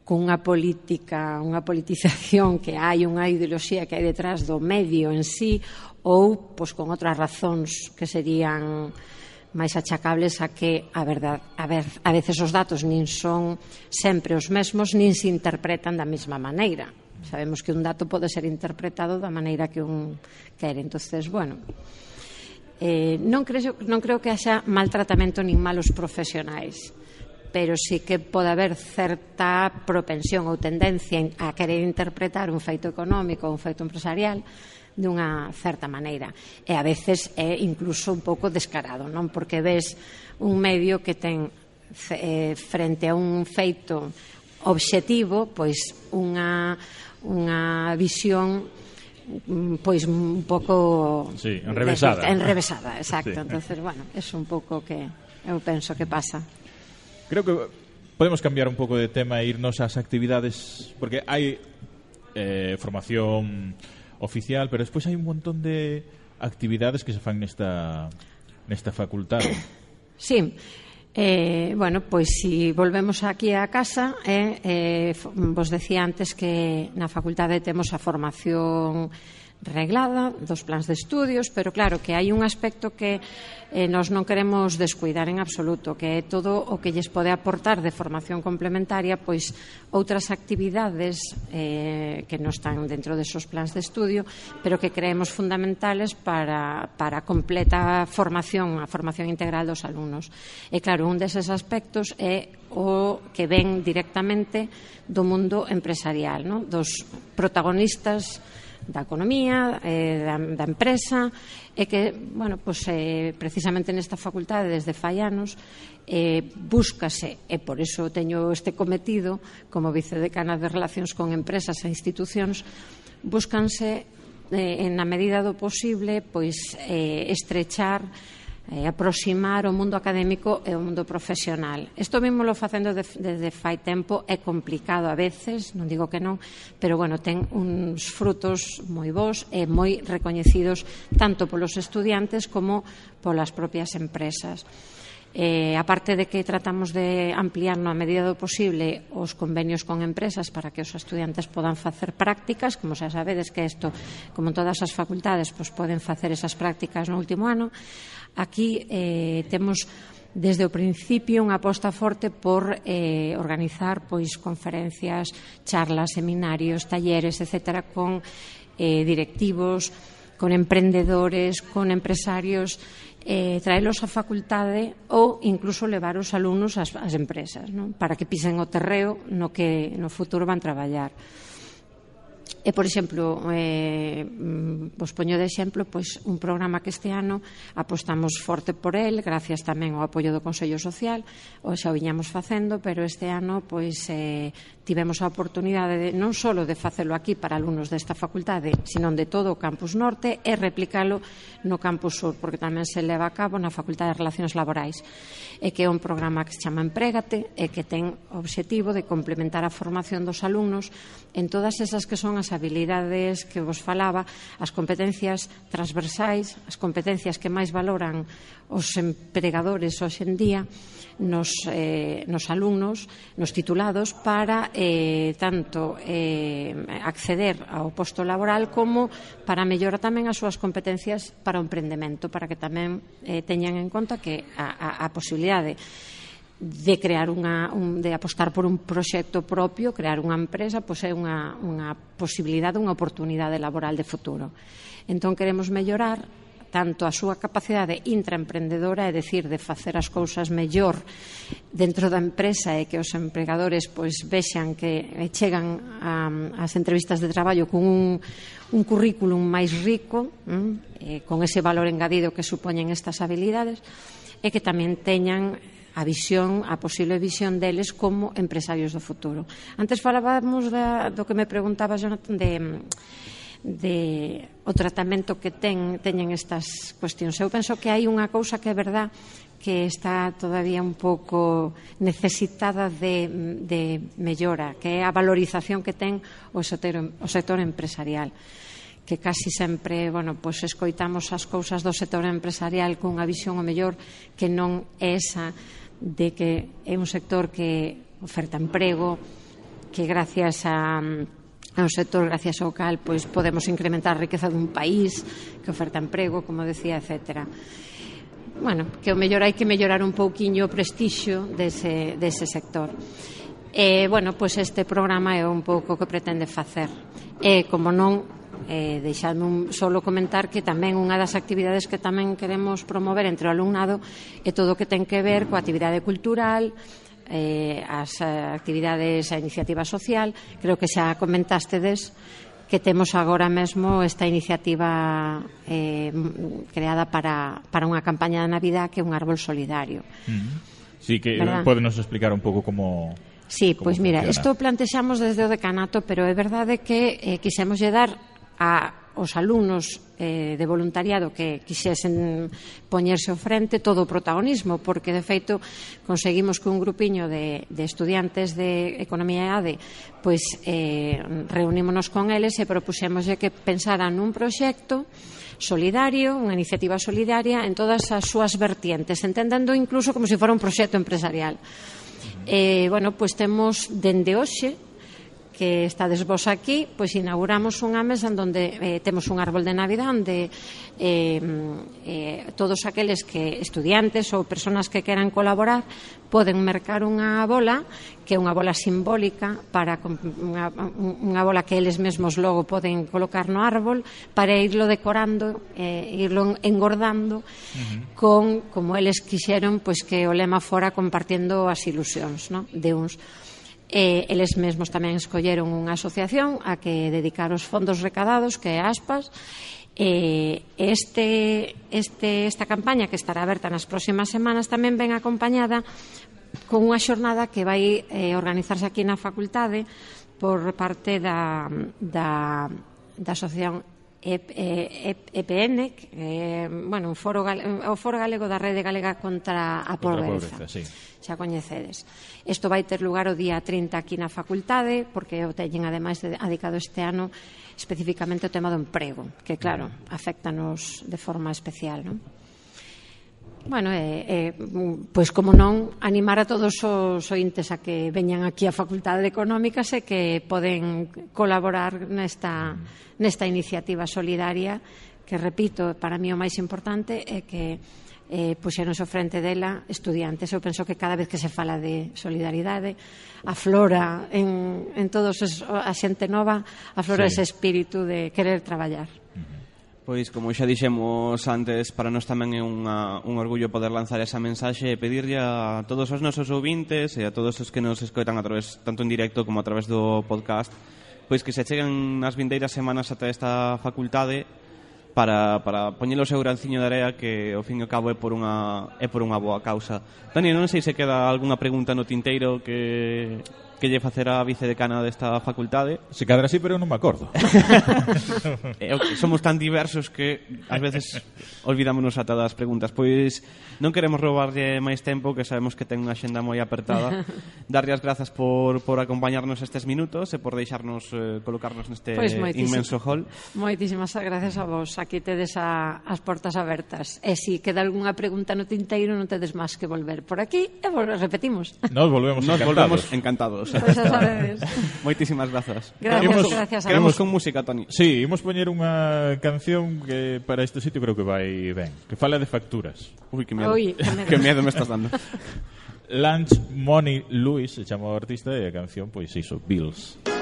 cunha política, unha politización que hai unha ideoloxía que hai detrás do medio en sí ou pois con outras razóns que serían máis achacables a que a verdad, a, ver, a veces os datos nin son sempre os mesmos nin se interpretan da mesma maneira. Sabemos que un dato pode ser interpretado da maneira que un quere. Entonces, bueno, eh, non, creo, non creo que haxa maltratamento nin malos profesionais pero sí que pode haber certa propensión ou tendencia a querer interpretar un feito económico ou un feito empresarial dunha certa maneira. E a veces é incluso un pouco descarado, non? Porque ves un medio que ten eh, frente a un feito obxectivo, pois unha unha visión mm, pois un pouco sí, enrevesada. Enrevesada, exacto. Sí. Entonces, bueno, é un pouco que eu penso que pasa. Creo que podemos cambiar un pouco de tema e irnos ás actividades, porque hai eh, formación oficial, pero despois hai un montón de actividades que se fan nesta, nesta facultade. Sí, Eh, bueno, pois si volvemos aquí á casa, eh, eh, vos decía antes que na facultade temos a formación reglada dos plans de estudios, pero claro que hai un aspecto que eh, nos non queremos descuidar en absoluto, que é todo o que lles pode aportar de formación complementaria, pois outras actividades eh, que non están dentro desos plans de estudio, pero que creemos fundamentales para, para completa formación, a formación integral dos alumnos. E claro, un deses aspectos é o que ven directamente do mundo empresarial, non? dos protagonistas da economía, eh, da, da empresa, e que, bueno, pues, eh, precisamente nesta facultade desde fai anos eh, búscase, e por iso teño este cometido como vicedecana de Relacións con Empresas e Institucións, búscanse eh, na medida do posible pois eh, estrechar eh, aproximar o mundo académico e o mundo profesional. Isto mesmo lo facendo de, desde fai tempo, é complicado a veces, non digo que non, pero bueno, ten uns frutos moi bons e moi recoñecidos tanto polos estudiantes como polas propias empresas. Eh, aparte de que tratamos de ampliar na medida do posible os convenios con empresas para que os estudiantes podan facer prácticas, como xa sabedes que isto, como todas as facultades, pois poden facer esas prácticas no último ano, Aquí eh, temos desde o principio unha aposta forte por eh, organizar pois conferencias, charlas, seminarios, talleres, etcétera, con eh, directivos, con emprendedores, con empresarios, eh, traelos á facultade ou incluso levar os alumnos ás, ás empresas, non? para que pisen o terreo no que no futuro van traballar. E, por exemplo, eh, mm, vos poño de exemplo pois, un programa que este ano apostamos forte por el, gracias tamén ao apoio do Consello Social, o xa o viñamos facendo, pero este ano pois, eh, tivemos a oportunidade de, non só de facelo aquí para alumnos desta facultade, sino de todo o campus norte e replicalo no campus sur, porque tamén se leva a cabo na Facultade de Relacións Laborais, e que é un programa que se chama Emprégate e que ten o obxectivo de complementar a formación dos alumnos en todas esas que son as habilidades que vos falaba, as competencias transversais, as competencias que máis valoran os empregadores hoxendía nos, eh, nos alumnos, nos titulados, para eh, tanto eh, acceder ao posto laboral como para mellorar tamén as súas competencias para o emprendemento, para que tamén eh, teñan en conta que a, a, a posibilidade de crear unha, un, de apostar por un proxecto propio, crear unha empresa, pois é unha, unha posibilidade, unha oportunidade laboral de futuro. Entón, queremos mellorar tanto a súa capacidade intraemprendedora, é decir, de facer as cousas mellor dentro da empresa e que os empregadores pois vexan que chegan a, as entrevistas de traballo con un, un currículum máis rico, eh, con ese valor engadido que supoñen estas habilidades, e que tamén teñan a visión, a posible visión deles como empresarios do futuro. Antes falábamos da, do que me preguntaba Jonathan de de o tratamento que ten teñen estas cuestións. Eu penso que hai unha cousa que é verdad que está todavía un pouco necesitada de, de mellora, que é a valorización que ten o sector, o sector empresarial que casi sempre, bueno, pois escoitamos as cousas do sector empresarial cunha visión o mellor que non é esa de que é un sector que oferta emprego, que gracias a É un sector gracias ao cal pois podemos incrementar a riqueza dun país que oferta emprego, como decía, etcétera bueno, que o mellor hai que mellorar un pouquiño o prestixio dese, dese sector. E, bueno, pois este programa é un pouco o que pretende facer. E, como non, eh, deixadme un solo comentar que tamén unha das actividades que tamén queremos promover entre o alumnado é todo o que ten que ver coa actividade cultural, eh, as actividades, a iniciativa social, creo que xa comentástedes que temos agora mesmo esta iniciativa eh, creada para, para unha campaña da Navidad que é un árbol solidario. Mm -hmm. Sí, que eh, ¿verdad? podenos explicar un pouco como... Sí, pois pues mira, isto plantexamos desde o decanato, pero é verdade que eh, quixemos lle dar a os alumnos eh, de voluntariado que quixesen poñerse ao frente todo o protagonismo, porque, de feito, conseguimos que un grupiño de, de estudiantes de Economía e ADE pois, eh, reunímonos con eles e propuxémoslle que pensaran nun proxecto solidario, unha iniciativa solidaria en todas as súas vertientes, entendendo incluso como se fora un proxecto empresarial. Eh, bueno, pois temos dende hoxe que estades vos aquí, pois inauguramos unha mesa en donde eh, temos un árbol de Navidad onde eh, eh, todos aqueles que estudiantes ou persoas que queran colaborar poden mercar unha bola que é unha bola simbólica para unha, unha bola que eles mesmos logo poden colocar no árbol para irlo decorando, eh, irlo engordando uh -huh. con como eles quixeron pois que o lema fora compartiendo as ilusións, no? de uns E eles mesmos tamén escolleron unha asociación a que dedicar os fondos recadados, que é ASPAS, Eh, este, este, esta campaña que estará aberta nas próximas semanas tamén ven acompañada con unha xornada que vai eh, organizarse aquí na facultade por parte da, da, da Asociación EPN, eh, bueno, un foro, o Foro Galego da Rede Galega contra a Pobreza. Contra a pobreza sí. Xa coñecedes. Isto vai ter lugar o día 30 aquí na facultade, porque o teñen ademais dedicado este ano especificamente o tema do emprego, que claro, mm. afectanos de forma especial, non? Bueno, eh, eh, pois como non animar a todos os ointes a que veñan aquí á Facultade de Económicas e que poden colaborar nesta, nesta iniciativa solidaria que, repito, para mí o máis importante é que eh, puxeron ao frente dela estudiantes. Eu penso que cada vez que se fala de solidaridade aflora en, en todos os, a xente nova aflora sí. ese espírito de querer traballar. Uh -huh. Pois, como xa dixemos antes, para nós tamén é unha, un orgullo poder lanzar esa mensaxe e pedirlle a todos os nosos ouvintes e a todos os que nos escoitan a través, tanto en directo como a través do podcast, pois que se cheguen nas vindeiras semanas ata esta facultade para, para poñer o seu granciño de area que ao fin e ao cabo é por unha, é por unha boa causa. Dani, non sei se queda algunha pregunta no tinteiro que que lle facera a vicedecana desta facultade. Se cadra así, pero eu non me acordo. Somos tan diversos que ás veces olvidámonos ata das preguntas. Pois non queremos roubarlle máis tempo, que sabemos que ten unha xenda moi apertada. Darlle as grazas por, por acompañarnos estes minutos e por deixarnos eh, colocarnos neste pois inmenso hall. Moitísimas gracias a vos. Aquí tedes a, as portas abertas. E si queda algunha pregunta no tinteiro, non tedes máis que volver por aquí e vos repetimos. Nos volvemos Nos encantados. Volvemos encantados. Pois pues xa sabedes. Moitísimas grazas. Gracias, Queremos, gracias. A queremos con música, Toni. Sí, imos poñer unha canción que para este sitio creo que vai ben, que fala de facturas. Ui, que miedo. Ui, que medo que miedo me estás dando. Lunch Money Louis, se chama o artista e a canción pois iso, Bills. Bills.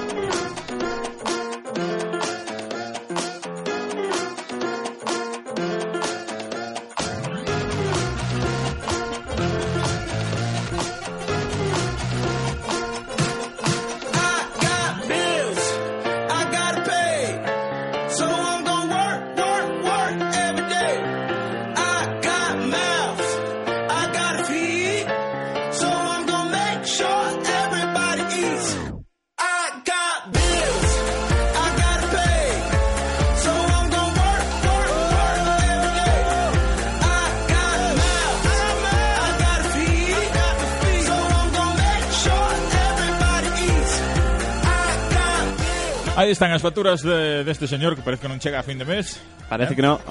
Aí están as facturas de, deste señor que parece que non chega a fin de mes. Parece eh? que non.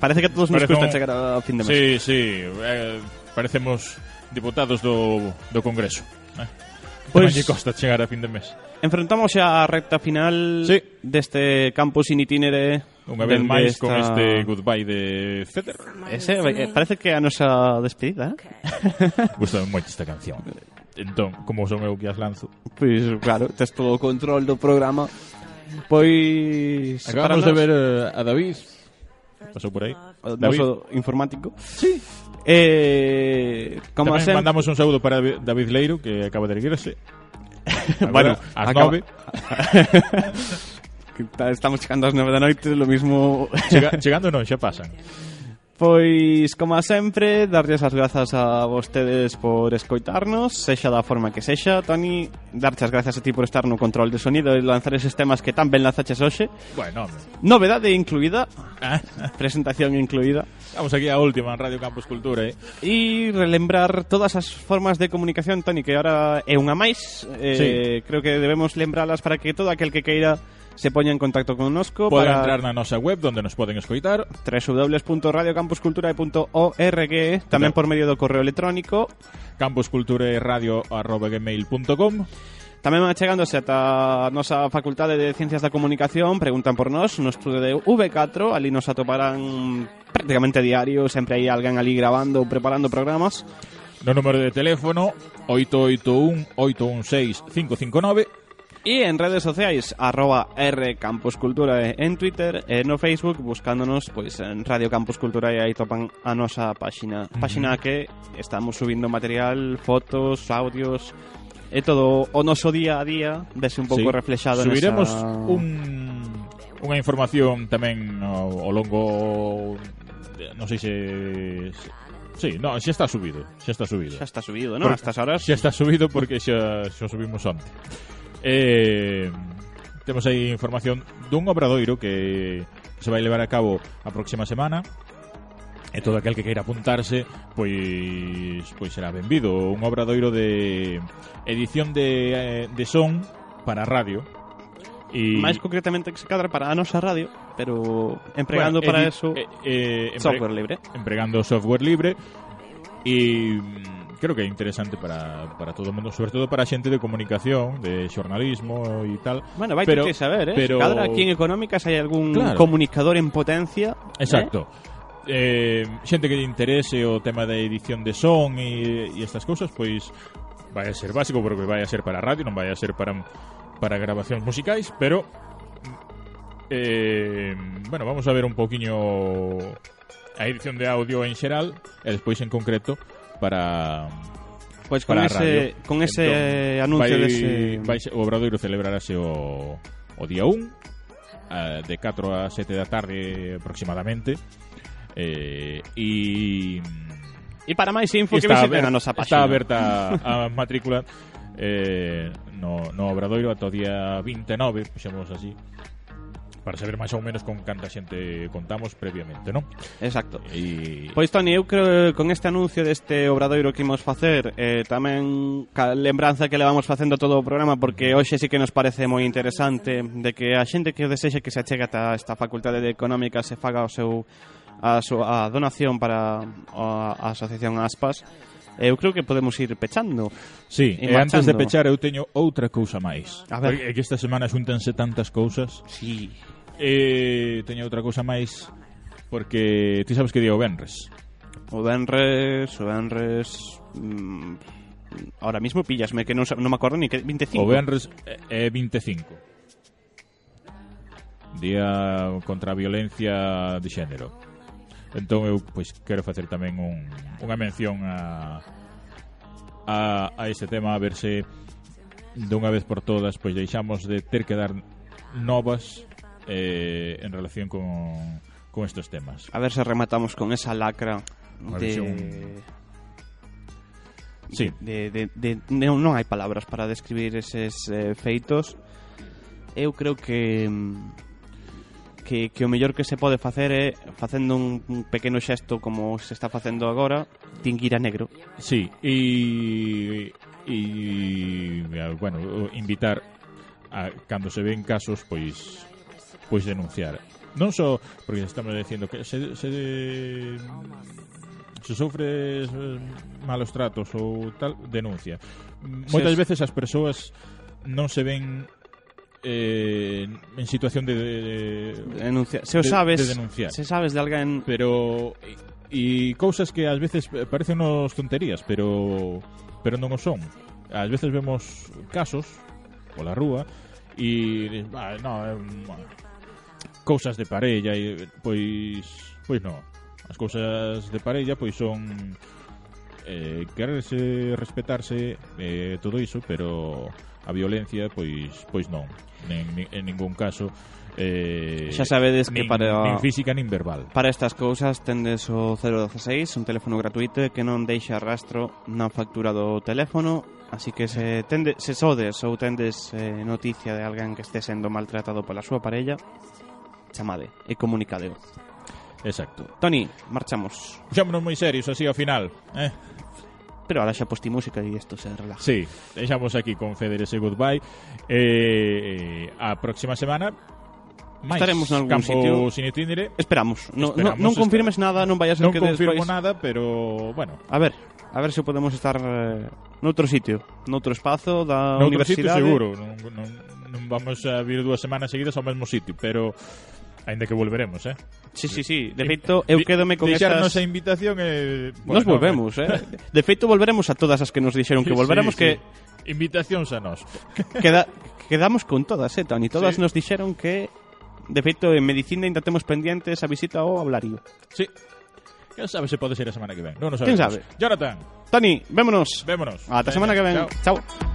Parece que a todos parece nos custa un... chegar a fin de mes. Sí, sí. Eh, parecemos diputados do, do Congreso. Eh? Pois, pues, costa chegar a fin de mes. Enfrentamos a recta final sí. deste campus in itinere Unha vez máis esta... con este goodbye de Feder Ese, eh, parece que a nosa despedida. Eh? Okay. Gustame moito esta canción. Entón, como son eu que as lanzo. Pois, pues, claro, tes todo o control do programa. Pois acabamos de ver uh, a David pasou por aí. O noso informático. Sí. Eh, como Tamén sempre... mandamos un saúdo para David Leiro que acaba de erguirse bueno, ás acaba... nove. Estamos chegando ás nove da noite, lo mismo... Chega, chegando non, xa pasan. Pois, como sempre, darlles as grazas a vostedes por escoitarnos, sexa da forma que sexa. Toni, darche as grazas a ti por estar no control de sonido e lanzar eses temas que tan ben lanzaches hoxe. Bueno, hombre. Novedade incluída, ah. presentación incluída. Vamos aquí a última en Radio Campus Cultura, eh? E relembrar todas as formas de comunicación, Toni, que ahora é unha máis. Eh, sí. Creo que debemos lembralas para que todo aquel que queira se poña en contacto connosco Poden para... entrar na nosa web onde nos poden escoitar. www.radiocampuscultura.org tamén por medio do correo electrónico. campuscultureradio.gmail.com Tamén van chegándose ata a nosa Facultade de Ciencias da Comunicación, preguntan por nós, no estudio de V4, ali nos atoparán prácticamente diario, sempre hai alguén ali grabando ou preparando programas. No número de teléfono 881 816 559 Y en redes sociales, arroba R Campus Cultura en Twitter e no Facebook, buscándonos pois, en Radio Campus Cultura e aí topan a nosa páxina. Páxina que estamos subindo material, fotos, audios, e todo o noso día a día vese un pouco sí. reflexado Subiremos nesa... un, unha información tamén ao, ao longo... Non sei se Sí, no, xa está subido, xa está subido. Xa está subido, non? Porque, Hasta horas. Xa está subido porque xa, xa subimos onte. Eh, temos aí información dun obradoiro que se vai levar a cabo a próxima semana. E todo aquel que queira apuntarse pois pois será benvido. Un obradoiro de edición de, eh, de son para radio. Máis concretamente que se cadra para a nosa radio Pero empregando Bueno, para eso eh, eh, software libre. empregando software libre. E creo que é interesante para, para todo o mundo, sobre todo para a xente de comunicación, de xornalismo e tal. Bueno, vai pero, que saber, eh? Pero... Cadra aquí en Económicas hai algún claro. comunicador en potencia. Eh. Exacto. Eh? Eh, xente que lle interese o tema da edición de son e, e estas cousas, pois vai a ser básico porque vai a ser para radio, non vai a ser para para grabacións musicais, pero eh, bueno, vamos a ver un poquiño a edición de audio en xeral e despois en concreto para Pois con para ese, radio. con ese entón, anuncio vai, dese... Vai, o Obradoiro celebrarase o, o día 1 eh, de 4 a 7 da tarde aproximadamente eh, e E para máis info que visiten a nosa página. Está aberta a, a matrícula eh, no, no Obradoiro ata o día 29, puxemos así para saber máis ou menos con canta xente contamos previamente, non? Exacto. E... Pois, Toni, eu creo que con este anuncio deste obradoiro que imos facer, eh, tamén ca lembranza que le vamos facendo todo o programa, porque hoxe sí que nos parece moi interesante de que a xente que desexe que se achegue ata esta facultade de económica se faga o seu a súa donación para a, a asociación Aspas, eh, eu creo que podemos ir pechando. Sí, e, e antes de pechar eu teño outra cousa máis. A ver. Porque esta semana xuntanse tantas cousas. Sí. E teño outra cousa máis porque ti sabes que día o Benres. O Benres, o Benres mm, Ahora mismo pillasme que non, sa- non me acordo ni que 25. O Benres é é 25. Día contra a violencia de xénero. Entón eu pois quero facer tamén un, unha mención a, a a ese tema a ver se dunha vez por todas pois deixamos de ter que dar novas eh, en relación con, con estos temas. A ver se rematamos con esa lacra de... Sí. De, de, de, de, non hai palabras para describir eses eh, feitos. Eu creo que que, que o mellor que se pode facer é facendo un, un pequeno xesto como se está facendo agora, tinguir a negro. Sí, e e bueno, invitar a, cando se ven casos, pois pois denunciar. Non só porque estamos dicindo que se, se, se sofres eh, malos tratos ou tal, denuncia. Moitas veces as persoas non se ven eh, en situación de, de, de denuncia. Se o sabes, de, de denunciar. se sabes de alguén, pero e cousas que ás veces parecen nos tonterías, pero pero non o son. Ás veces vemos casos pola rúa e ah, no, é, cousas de parella e pois pois non. As cousas de parella pois son eh, quererse respetarse eh, todo iso, pero a violencia pois pois non. Nen, nin, en ningún caso eh, Xa sabedes nin, que para nin física nin verbal. Para estas cousas tendes o 016, un teléfono gratuito que non deixa rastro na factura do teléfono, así que se tende, se sodes ou tendes eh, noticia de alguén que este sendo maltratado pola súa parella, chamade e comunicadeo. Exacto. Toni, marchamos. Puxámonos moi serios así ao final, eh? Pero ahora xa posti música e isto se relaja. Sí, deixamos aquí con Feder ese goodbye. Eh, eh, a próxima semana Mais, Estaremos en algún campo sitio. sin itinere. Esperamos. No, Esperamos no, non confirmes nada, non vayas a ser non que despois... Non confirmo nada, pero, bueno. A ver, a ver se podemos estar eh, noutro sitio, noutro espazo da noutro universidade. Noutro sitio seguro. Non, non, non vamos a vir dúas semanas seguidas ao mesmo sitio, pero aínda que volveremos, eh? Sí, sí, sí. De feito, eu quédome con estas... a invitación e... Nos volvemos, eh. De feito, volveremos a todas as que nos dixeron que volveremos que Invitacións a nós. queda, quedamos con todas, eh, Tony. Todas Sí. nos dixeron que de feito en medicina ainda temos pendientes a visita ao hablario. Sí. Quen sabe se pode ser a semana que ven. Non, non Quen sabemos. sabe? Jonathan, Tony, vémonos. vémonos. Ata a semana que ven. Chao. Chao.